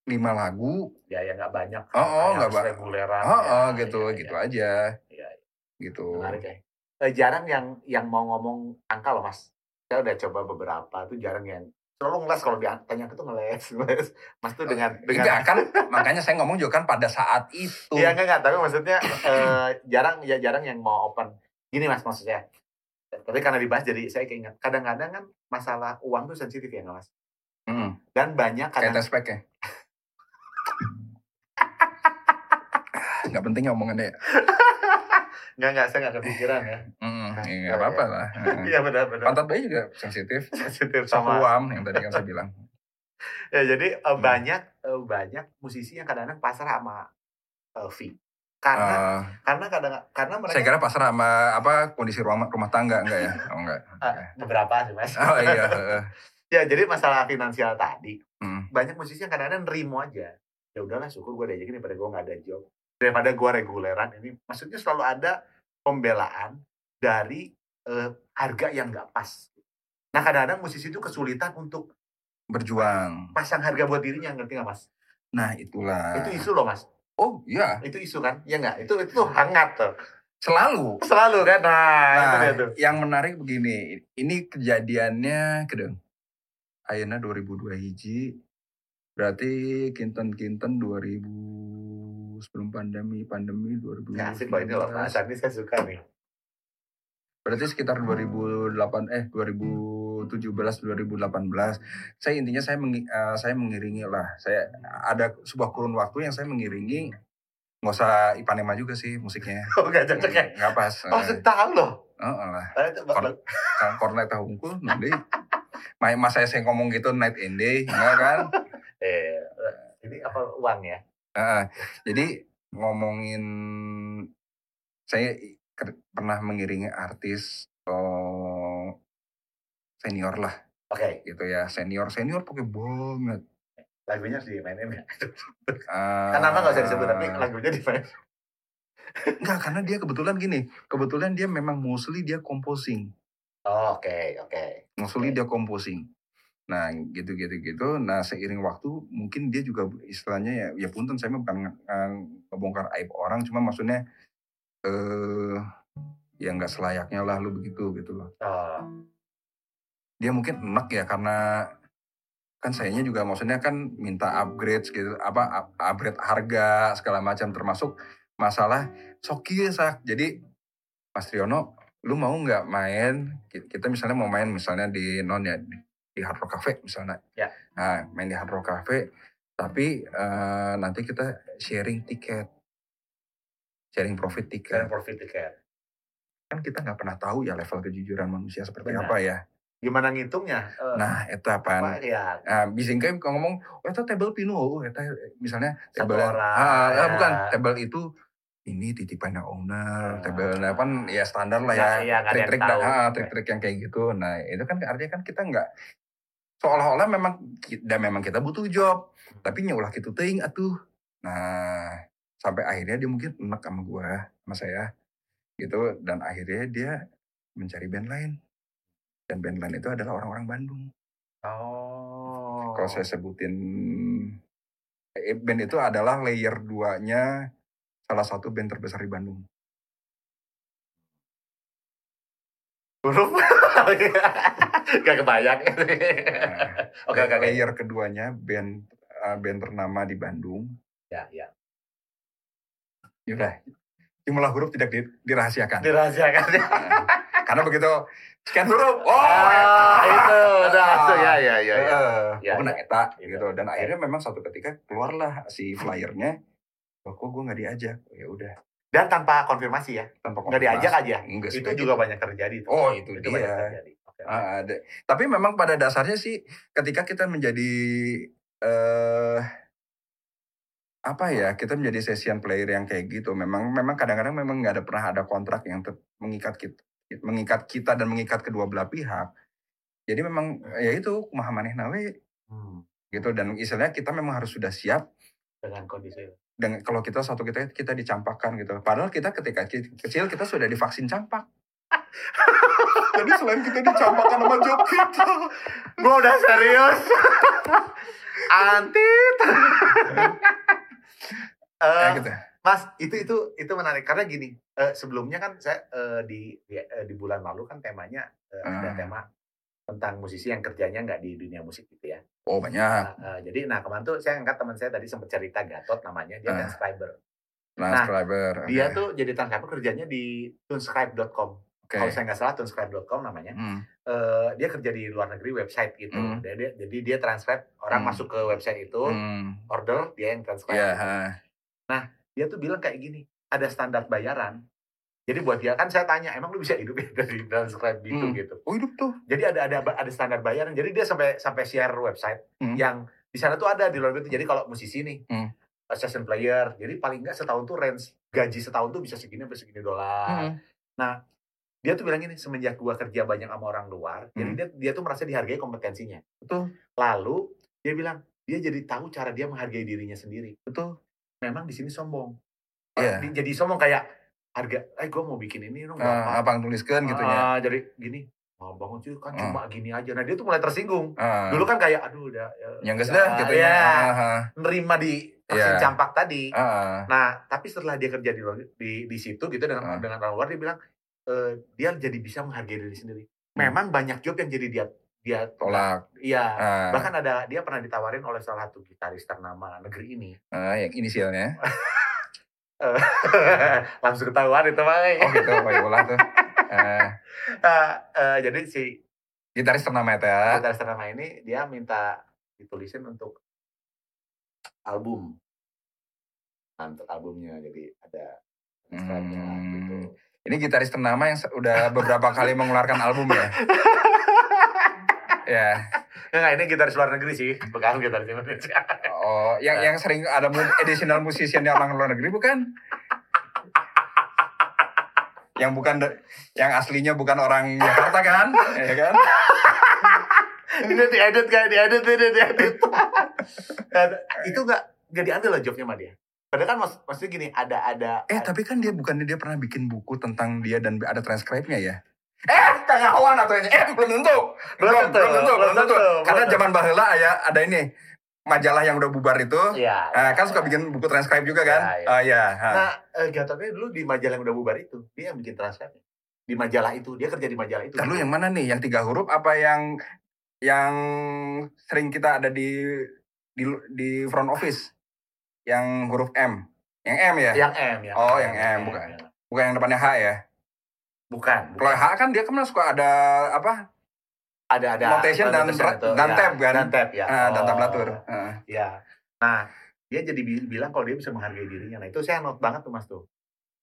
lima lagu ya ya nggak banyak Oh, oh, nggak harus ba- reguleran oh, ya, oh gitu ya, gitu ya. aja Iya, gitu menarik ya Eh, jarang yang yang mau ngomong angka loh mas saya udah coba beberapa tuh jarang yang selalu ngeles kalau ditanya itu ngeles ngeles mas tuh dengan dengan kan makanya saya ngomong juga kan pada saat itu Iya enggak enggak, tapi maksudnya eh, jarang ya jarang yang mau open. Gini Mas maksudnya. Tapi karena dibahas jadi saya keinget. Kadang-kadang kan masalah uang tuh sensitif ya nggak Mas? Mm, Dan banyak kadang tes pack ya nggak penting ya omongannya ya enggak enggak saya enggak kepikiran ya. Mm, ya, nggak apa-apa lah Iya benar benar. pantat bayi juga sensitif Sensitif sama. sakuam yang tadi kan saya bilang Ya jadi eh, Hmm. banyak eh, banyak musisi yang kadang-kadang pasrah sama eh, fee. Karena Eh, karena kadang karena mereka saya kira pasrah sama apa kondisi rumah rumah tangga enggak ya oh enggak Ah, beberapa sih Mas. oh iya ya jadi masalah finansial tadi mm. banyak musisi yang kadang-kadang nerimo aja ya udahlah syukur gue diajakin daripada gue nggak ada job daripada gue reguleran ini maksudnya selalu ada pembelaan dari eh, harga yang nggak pas. Nah kadang-kadang musisi itu kesulitan untuk berjuang. pasang harga buat dirinya ngerti nggak mas? Nah itulah. Itu isu loh mas. Oh iya. Itu isu kan? Ya nggak? Itu itu hangat tuh. Selalu. Selalu kan? Nah, itu Nah, dia tuh. yang menarik begini, ini kejadiannya kedeng. Ayeuna 2002 hiji, berarti kinten-kinten 2000 sebelum pandemi, pandemi 2000. ya asik loh ini loh mas. ini saya suka nih Berarti sekitar 2008 eh 2017 2018. Saya intinya saya mengi- eh, saya mengiringi lah. Saya ada sebuah kurun waktu yang saya mengiringi nggak usah Ipanema juga sih musiknya. oh nggak cocok ya Nggak pas. oh saya tahu loh Oh, lah. Eh, kornet tahu unggul nanti. Main masa saya ngomong gitu night and day, enggak kan? eh ini apa uang ya Heeh. jadi ngomongin saya pernah mengiringi artis oh, senior lah. Oke. Gitu ya senior senior pokoknya banget. Lagunya harus dimainin ya Eh, kan nama nggak usah disebut tapi lagunya dimainin. Enggak karena dia kebetulan gini kebetulan dia memang mostly dia composing. Oh, oke oke mostly dia composing. Nah gitu gitu nah seiring waktu mungkin dia juga istilahnya ya ya punten saya bukan nge- ngebongkar aib orang cuma maksudnya eh ya nggak selayaknya lah lu begitu gitu loh. Oh, dia mungkin enak ya karena kan sayanya juga maksudnya kan minta upgrade gitu apa up- upgrade harga segala macam termasuk masalah soki sak jadi Mas Triono lu mau nggak main ki- kita misalnya mau main misalnya di non ya di, Hard Rock Cafe misalnya. Ya. nah main di Hard Rock Cafe tapi eh, nanti kita sharing tiket sharing profit tiket profit ticket kan kita nggak pernah tahu ya level kejujuran manusia seperti Benar. apa ya gimana ngitungnya Eh, nah itu apa, ya Nah, bisa kan kalau ngomong, oh itu table pinu, oh itu misalnya Satu table orang, ah, ah, ya. bukan table itu ini titipannya owner, Ah. table kan ya standar lah ya, iya, ada yang trik-trik tahu. ah, trik-trik yang kayak gitu. Nah itu kan artinya kan kita nggak seolah-olah memang dan memang kita butuh job, tapi nyulah gitu ting atuh. Nah sampai akhirnya dia mungkin enak sama gua, sama saya gitu. Dan akhirnya dia mencari band lain. Dan band lain itu adalah orang-orang Bandung. Oh kalau saya sebutin eh, band itu adalah layer 2-nya salah satu band terbesar di Bandung. huruf gak kebayang. Oke oke oke. Layer keduanya band eh, band ternama di Bandung. ya ya Yaudah, jumlah huruf tidak di- dirahasiakan. dirahasiakan Nah, Karena begitu sekian huruf, oh, ah, itu udah Ah. tuh ya ya ya, ya. Ya, ya. eta Gitu. gitu. Dan akhirnya memang satu ketika keluarlah si flyernya. Loh, kok gue nggak diajak? Ya udah, dan tanpa konfirmasi ya tanpa nggak diajak aja Enggak itu sudah juga gitu. banyak terjadi tuh. Oh, itu itu banyak dia. terjadi Oke. Ah, ada. Tapi memang pada dasarnya sih ketika kita menjadi eh apa ya kita menjadi session player yang kayak gitu. Memang memang kadang-kadang memang nggak ada pernah ada kontrak yang mengikat kita mengikat kita dan mengikat kedua belah pihak. Jadi memang ya itu kumaha maneh nawe. Hmm, gitu dan istilahnya kita memang harus sudah siap. Dengan kondisi dengan kalau kita satu kita kita dicampakkan gitu. Padahal kita ketika kecil kita sudah divaksin campak. Jadi selain kita dicampakkan sama job kita Gue udah serius. Antit. Ya Eh, gitu. Mas, itu itu itu menarik karena gini. eh, sebelumnya kan saya eh, di di, eh, di bulan lalu kan temanya eh, ada Ah. tema tentang musisi yang kerjanya nggak di dunia musik gitu ya. Oh banyak. Nah, eh, jadi nah kemarin tuh saya angkat teman saya tadi sempat cerita Gatot namanya dia Ah. transcriber. Transcriber. Dia oke. tuh jadi transcriber kerjanya di tunescribe.com. Oke. Kalau saya nggak salah tunescribe.com namanya. Hmm. Eh, dia kerja di luar negeri website gitu. Hmm. Dia- dia- jadi dia transcribe orang Hmm. masuk ke website itu, Hmm. order dia yang transcribe. Iya. gitu. Ha. Dia tuh bilang kayak gini, ada standar bayaran. Jadi buat dia kan saya tanya, emang lu bisa hidup ya dari transcribe gitu Hmm. gitu. Oh hidup tuh. Jadi ada ada ada standar bayaran. Jadi dia sampai sampai share website Hmm. yang di sana tuh ada di luar negeri. Jadi kalau musisi nih, Hmm. session player, jadi paling nggak setahun tuh range gaji setahun tuh bisa segini sampai segini dolar. Hmm. Dia tuh bilang gini, semenjak gua kerja banyak sama orang luar, jadi Hmm. dia dia tuh merasa dihargai kompetensinya. Betul. Lalu dia bilang dia jadi tahu cara dia menghargai dirinya sendiri. Betul. Memang di sini sombong. Di- Jadi sombong kayak harga, eh gue mau bikin ini dong, Ah, gampang. apa yang tuliskan gitu ya. Jadi gini, mau bangun cuy kan Ah. cuma gini aja. Nah dia tuh mulai tersinggung. Ah. Dulu kan kayak, aduh udah. ya, Nyangges udah, dah gitu ya. Ah, Nerima di vaksin Iya. campak tadi. ah. Nah, tapi setelah dia kerja di di, di situ gitu dengan Ah. dengan orang luar dia bilang eh, dia jadi bisa menghargai diri sendiri. Hmm. Memang banyak job yang jadi dia dia Tolak. Iya. Ah, Bahkan ada dia pernah ditawarin oleh salah satu gitaris ternama negeri ini. ah, yang inisialnya. Langsung ketahuan itu mah. Oh gitu. Oh ya ulah tuh. Ah, Nah, eh, jadi si gitaris ternama itu ya. gitaris ternama ini dia minta ditulisin untuk album. Nah, untuk albumnya jadi ada lah, Hmm. gitu. Ini gitaris ternama yang udah beberapa kali mengeluarkan album ya. ya. Enggak, ini gitaris luar negeri sih, bukan gitaris Indonesia. Oh, yang yang sering ada additional musician yang orang luar negeri bukan? Yang bukan yang aslinya bukan orang Jakarta kan? Ya kan? ini diedit kayak diedit, ini diedit. Itu enggak enggak diambil lah jobnya sama dia. Padahal kan mas, maksudnya gini, ada ada Eh, tapi kan dia bukannya dia pernah bikin buku tentang dia dan ada transcribe-nya ya? Eh, kayak kawan atau ini? Eh, belum tentu. Belum, belum tentu, belum tentu. Karena zaman baheula ya ada ini majalah yang udah bubar itu. Iya. Eh, kan suka bikin buku transcribe juga kan? Ya, ya. Iya. ha. Nah, eh, Gatotnya dulu di majalah yang udah bubar itu, dia yang bikin transcribe. Di majalah itu, dia kerja di majalah itu. Ntar lu yang mana nih? Yang tiga huruf apa yang yang sering kita ada di di di front office? Yang huruf M. Yang M ya? Yang M ya. Oh, yang M, bukan. Bukan yang depannya H ya? Bukan. Kalau. H kan dia kan suka ada apa? ada ada notation dan itu, dan ya, tab kan? Dan tab ya. Dan Oh, tablatur. Ah. Ya. Nah, dia jadi bi- bilang kalau dia bisa menghargai dirinya. Nah, itu saya note banget tuh Mas tuh.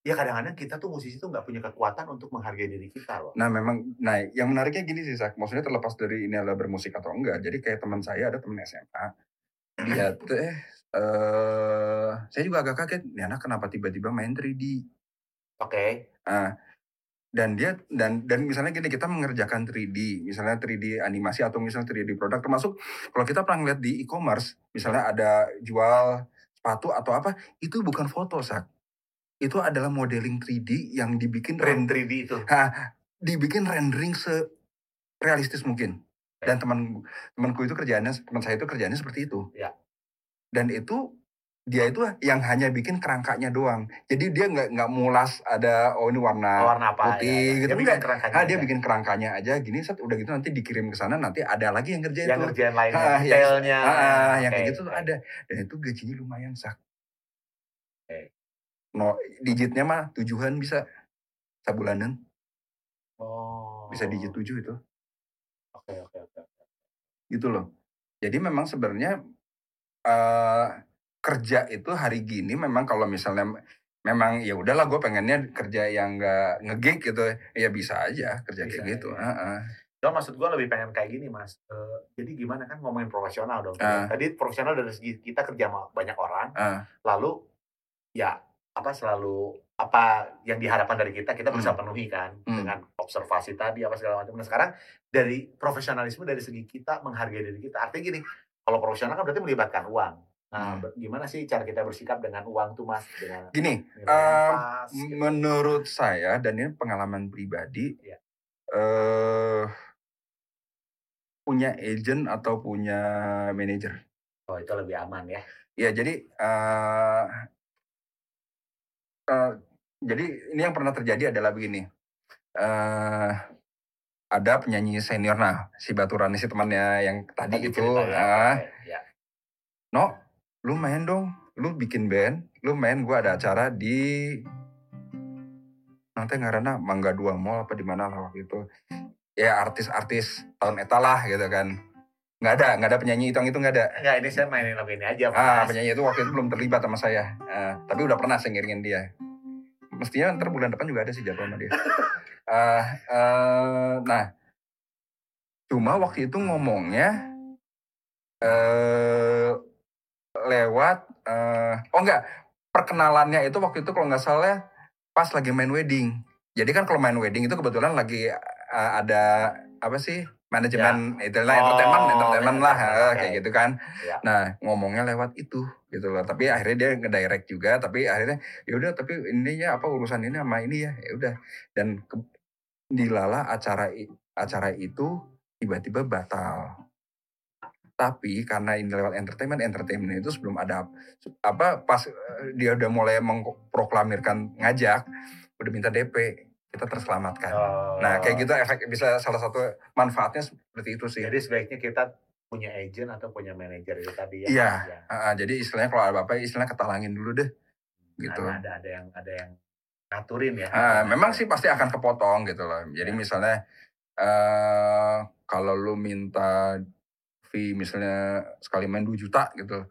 Ya kadang-kadang kita tuh musisi tuh nggak punya kekuatan untuk menghargai diri kita loh. Nah memang, nah yang menariknya gini sih Sak, maksudnya terlepas dari ini adalah bermusik atau enggak, jadi kayak teman saya ada teman SMA, dia tuh eh, saya juga agak kaget, ini anak kenapa tiba-tiba main 3D, Oke. Ah, dan dia dan dan misalnya gini kita mengerjakan 3D, misalnya 3D animasi atau misalnya 3D produk, termasuk kalau kita pernah lihat di e-commerce, misalnya ada jual sepatu atau apa, itu bukan foto Sak, itu adalah modeling 3D yang dibikin Print 3D itu. dibikin rendering se realistis mungkin. Dan teman temanku itu kerjaannya teman saya itu kerjaannya seperti itu. Ya. Dan itu dia itu yang hanya bikin kerangkanya doang. Jadi dia nggak nggak mulas ada oh ini warna warna apa putih ya, gitu, Dia bikin kerangkanya ah dia bikin kerangkanya aja gini set udah gitu nanti dikirim ke sana nanti ada lagi yang kerja yang itu. ngerjain lainnya, Ah, yang- detailnya. Ah, ah, yang kayak gitu tuh ada. Dan itu gajinya lumayan sak. Oke. No, digitnya mah tujuan bisa sabulanan Oh. bisa digit tujuh itu. Oke, oke, oke. gitu loh. Jadi memang sebenarnya eh kerja itu hari gini memang kalau misalnya memang ya udahlah gue pengennya kerja yang nggak ngegig gitu ya bisa aja kerja Bisa, kayak gitu. ya. Heeh. Cuma maksud gue lebih pengen kayak gini mas. Eh, jadi gimana kan ngomongin profesional dong. Ah. Tadi profesional dari segi kita kerja sama banyak orang. Ah. Lalu ya apa selalu apa yang diharapkan dari kita kita bisa Hmm. penuhi kan Hmm. dengan observasi tadi apa segala macam. Nah sekarang dari profesionalisme dari segi kita menghargai diri kita. Artinya gini, kalau profesional kan berarti melibatkan uang. Nah, Hmm. ber- gimana sih cara kita bersikap dengan uang tuh mas? Dengan Gini, eh, pas, gitu. menurut saya dan ini pengalaman pribadi, Iya. eh punya agent atau punya manajer Oh itu lebih aman ya. Ya jadi eh eh, jadi ini yang pernah terjadi adalah begini. eh ada penyanyi senior nah si Baturani si temannya yang tadi, itu ceritanya, ah, oke, ya. no lu main dong lu bikin band lu main gua ada acara di nanti ngarana Mangga Dua Mall apa di mana lah waktu itu. Ya artis-artis tahun etalah gitu kan. Nggak ada nggak ada penyanyi itu itu nggak ada. Enggak, ini saya mainin lagu ini aja. ah Mas. penyanyi itu waktu itu belum terlibat sama saya. Ah, tapi udah pernah saya ngiringin dia. Mestinya ntar bulan depan juga ada sih jadwal sama dia. Ah, eh, nah. Cuma waktu itu ngomongnya eh lewat eh oh enggak. Perkenalannya itu waktu itu kalau nggak salah pas lagi main wedding. Jadi kan kalau main wedding itu kebetulan lagi eh, ada apa sih manajemen itu lah Oh, entertainment entertainment lah entertainment, eh, oke. kayak gitu kan. Ya. nah ngomongnya lewat itu gitu loh. Tapi akhirnya dia ngedirect juga tapi akhirnya ya udah tapi ininya apa urusan ini sama ini ya? Ya udah. Dan ke, dilala acara acara itu tiba-tiba batal tapi karena ini lewat entertainment entertainment itu sebelum ada apa pas eh, dia udah mulai mengproklamirkan ngajak udah minta DP kita terselamatkan Oh. nah kayak gitu efek bisa salah satu manfaatnya seperti itu sih Jadi sebaiknya kita punya agent atau punya manajer itu tadi ya. Iya. Ya. Ah, ah, jadi istilahnya kalau ada apa istilahnya ketalangin dulu deh gitu Ada, ada ada yang ada yang ngaturin ya. Ah, memang sih pasti akan kepotong gitu loh. Jadi Ya. misalnya eh kalau lu minta fee misalnya sekali main 2 juta gitu,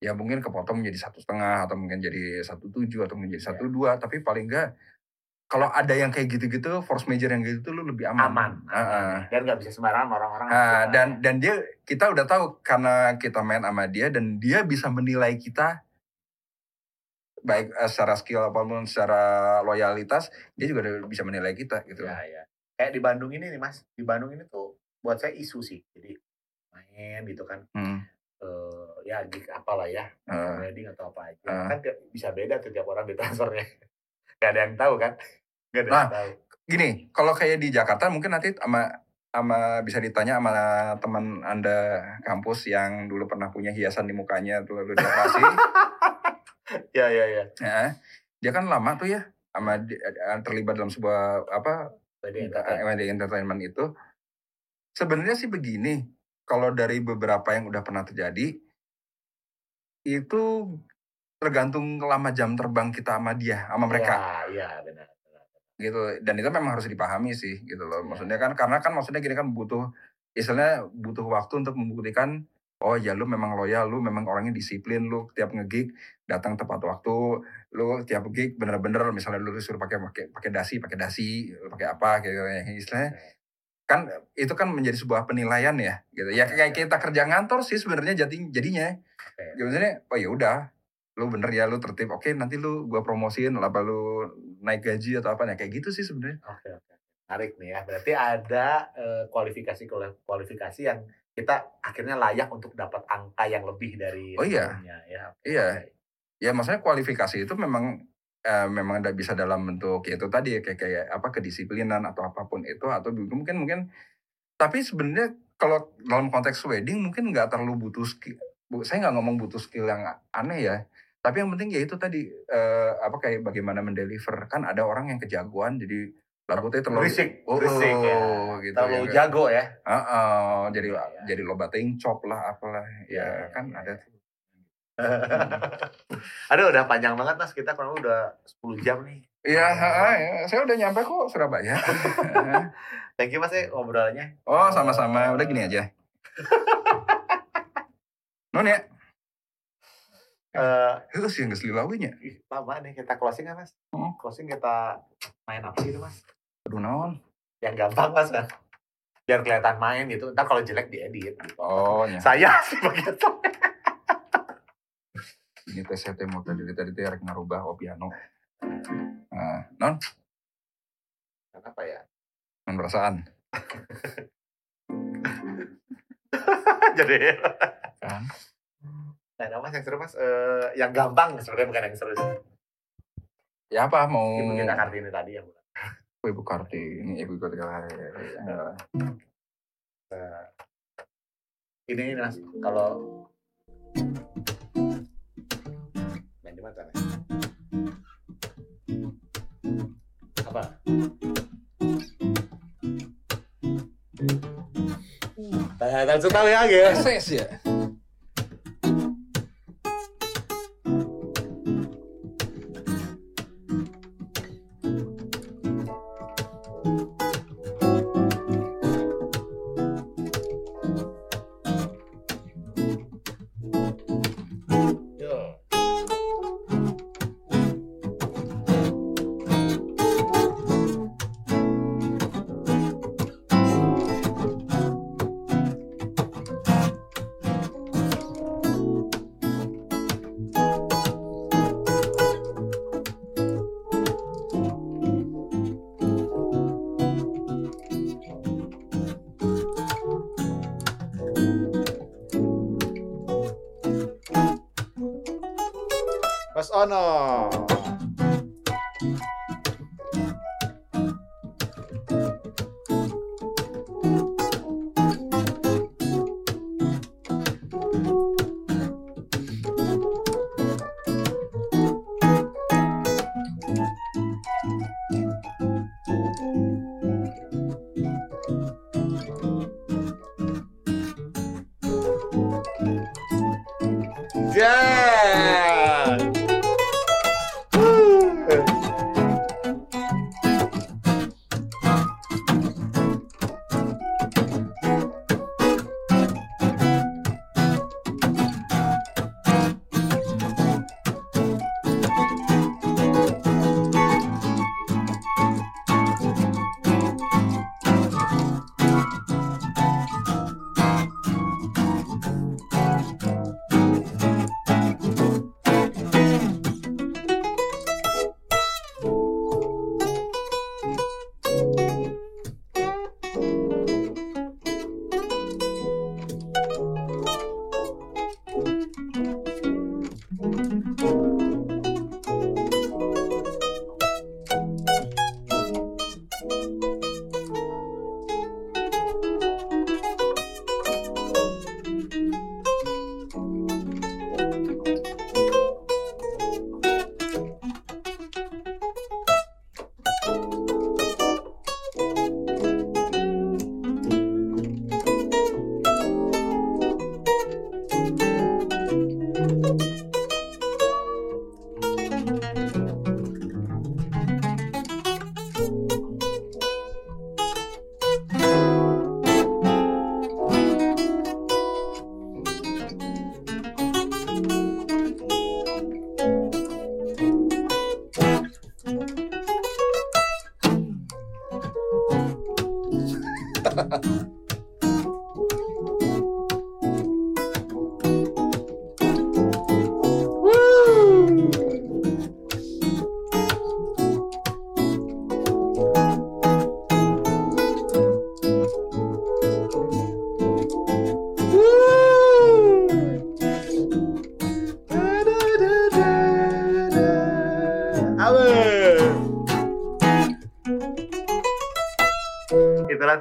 ya mungkin kepotong menjadi satu setengah atau mungkin jadi satu tujuh atau mungkin jadi satu dua. Tapi paling enggak kalau ada yang kayak gitu-gitu force major yang gitu tuh lu lebih aman. aman, Ah, ah. aman. dan nggak bisa sembarangan orang-orang. Suka. dan dan dia kita udah tahu karena kita main sama dia dan dia bisa menilai kita baik eh, secara skill apa pun secara loyalitas dia juga udah bisa menilai kita gitu. ya, ya. Kayak di Bandung ini nih Mas, di Bandung ini tuh buat saya isu sih. Jadi main gitu kan. Hmm. eh ya gig apalah ya, wedding atau apa aja. Ah. Kan tiap- bisa beda tuh tiap orang di transfernya. Gak ada yang tahu kan? Gak ada Nah. yang tahu. Gini, kalau kayak di Jakarta mungkin nanti sama sama bisa ditanya sama teman anda kampus yang dulu pernah punya hiasan di mukanya tuh lalu dioperasi. Ya ya ya. ya, dia kan lama tuh ya sama terlibat dalam sebuah apa wedding entertainment itu. Sebenarnya sih begini, kalau dari beberapa yang udah pernah terjadi itu tergantung lama jam terbang kita sama dia, sama mereka. Ya, ya benar. benar. gitu dan itu memang harus dipahami sih gitu loh maksudnya kan karena kan maksudnya gini kan butuh istilahnya butuh waktu untuk membuktikan oh ya lu memang loyal lu memang orangnya disiplin lu tiap ngegig datang tepat waktu lu tiap gig bener-bener misalnya lu disuruh pakai pakai pakai dasi pakai dasi pakai apa gitu ya istilahnya kan itu kan menjadi sebuah penilaian ya gitu ya kayak kita kerja ngantor sih sebenarnya jadi jadinya Oke. ya maksudnya oh ya udah lu bener ya lu tertib oke nanti lu gua promosiin apa lu naik gaji atau apa ya kayak gitu sih sebenarnya Oke oke. Menarik nih ya. Berarti ada eh, kualifikasi kualifikasi yang kita akhirnya layak untuk dapat angka yang lebih dari Oh iya. sebelumnya, ya. Iya. ya maksudnya kualifikasi itu memang eh, memang ada bisa dalam bentuk ya itu tadi ya kayak kayak apa kedisiplinan atau apa pun itu atau mungkin mungkin tapi sebenarnya kalau dalam konteks wedding mungkin nggak terlalu butuh skill bu- saya nggak ngomong butuh skill yang aneh ya tapi yang penting ya itu tadi eh, apa kayak bagaimana mendeliver kan ada orang yang kejagoan jadi rambutnya terlalu Berisik, Oh, berisik ya. oh, gitu Terlalu ya. jago ya. Heeh, jadi Iya, iya. jadi lo bating cop lah apalah ya Iya, iya, kan iya, ada iya. Aduh udah panjang banget mas kita kurang udah 10 jam nih. Iya, heeh, ya. saya udah nyampe kok Surabaya. Thank you mas ya ngobrolnya. oh, sama-sama. Udah gini aja. Non ya, Eh, itu sih nggak selilawinya. lama nih kita closing kan mas? Hmm. Closing kita main apa gitu mas? Aduh naon. Yang gampang mas kan? Biar kelihatan main gitu. Ntar kalau jelek diedit. Gitu. Oh, ya. Saya sih begitu. Ini tes saya teh mau tadi tadi teh rek ngarubah oh piano. Nah, non, Kenapa ya? non perasaan. Jadi Kan? Nah, mas yang seru mas, Eh, yang gampang sebenarnya bukan yang seru sih. Ya apa mau Ibu kita Kartini tadi ya bukan. Oh, Ibu Kartini, Ibu Kartini. Ini ini mas, kalau Gimana caranya? Apa? Tanya langsung tahu ya, guys. SS ya.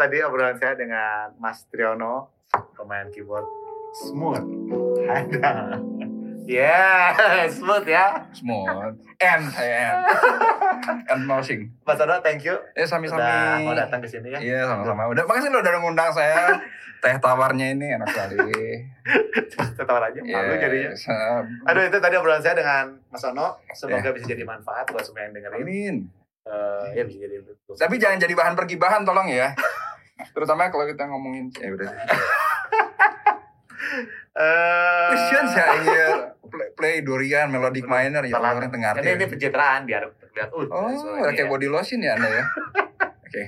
Tadi obrolan saya dengan Mas Triono, pemain keyboard smooth. Ada. Yeah, smooth ya. Smooth. Saya N. N mousing. Mas Ono, thank you. Eh Udah sami-sami. mau datang ke sini ya. Iya sama-sama. Udah makasih lo udah ngundang saya. Teh tawarnya ini enak sekali. Setawar aja, malu jadinya. Yes. Aduh, itu tadi obrolan saya dengan Mas Ono. Semoga bisa jadi manfaat buat semua yang dengerin. Amin. Eh, ya bisa jadi. Tapi jangan jadi bahan pergibahan tolong ya. Terutama kalau kita ngomongin ya udah. Eh, saya ya play, play durian melodic minor ya orang tengah Ini ini pencitraan biar biar uh. Oh, kayak ya. body lotion ya Anda ya. Oke.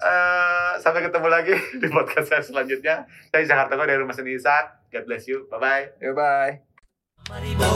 Eh, sampai ketemu lagi di podcast saya selanjutnya. Saya Jakarta dari Rumah Seni Isak. God bless you. Bye bye. Ya bye. Maribo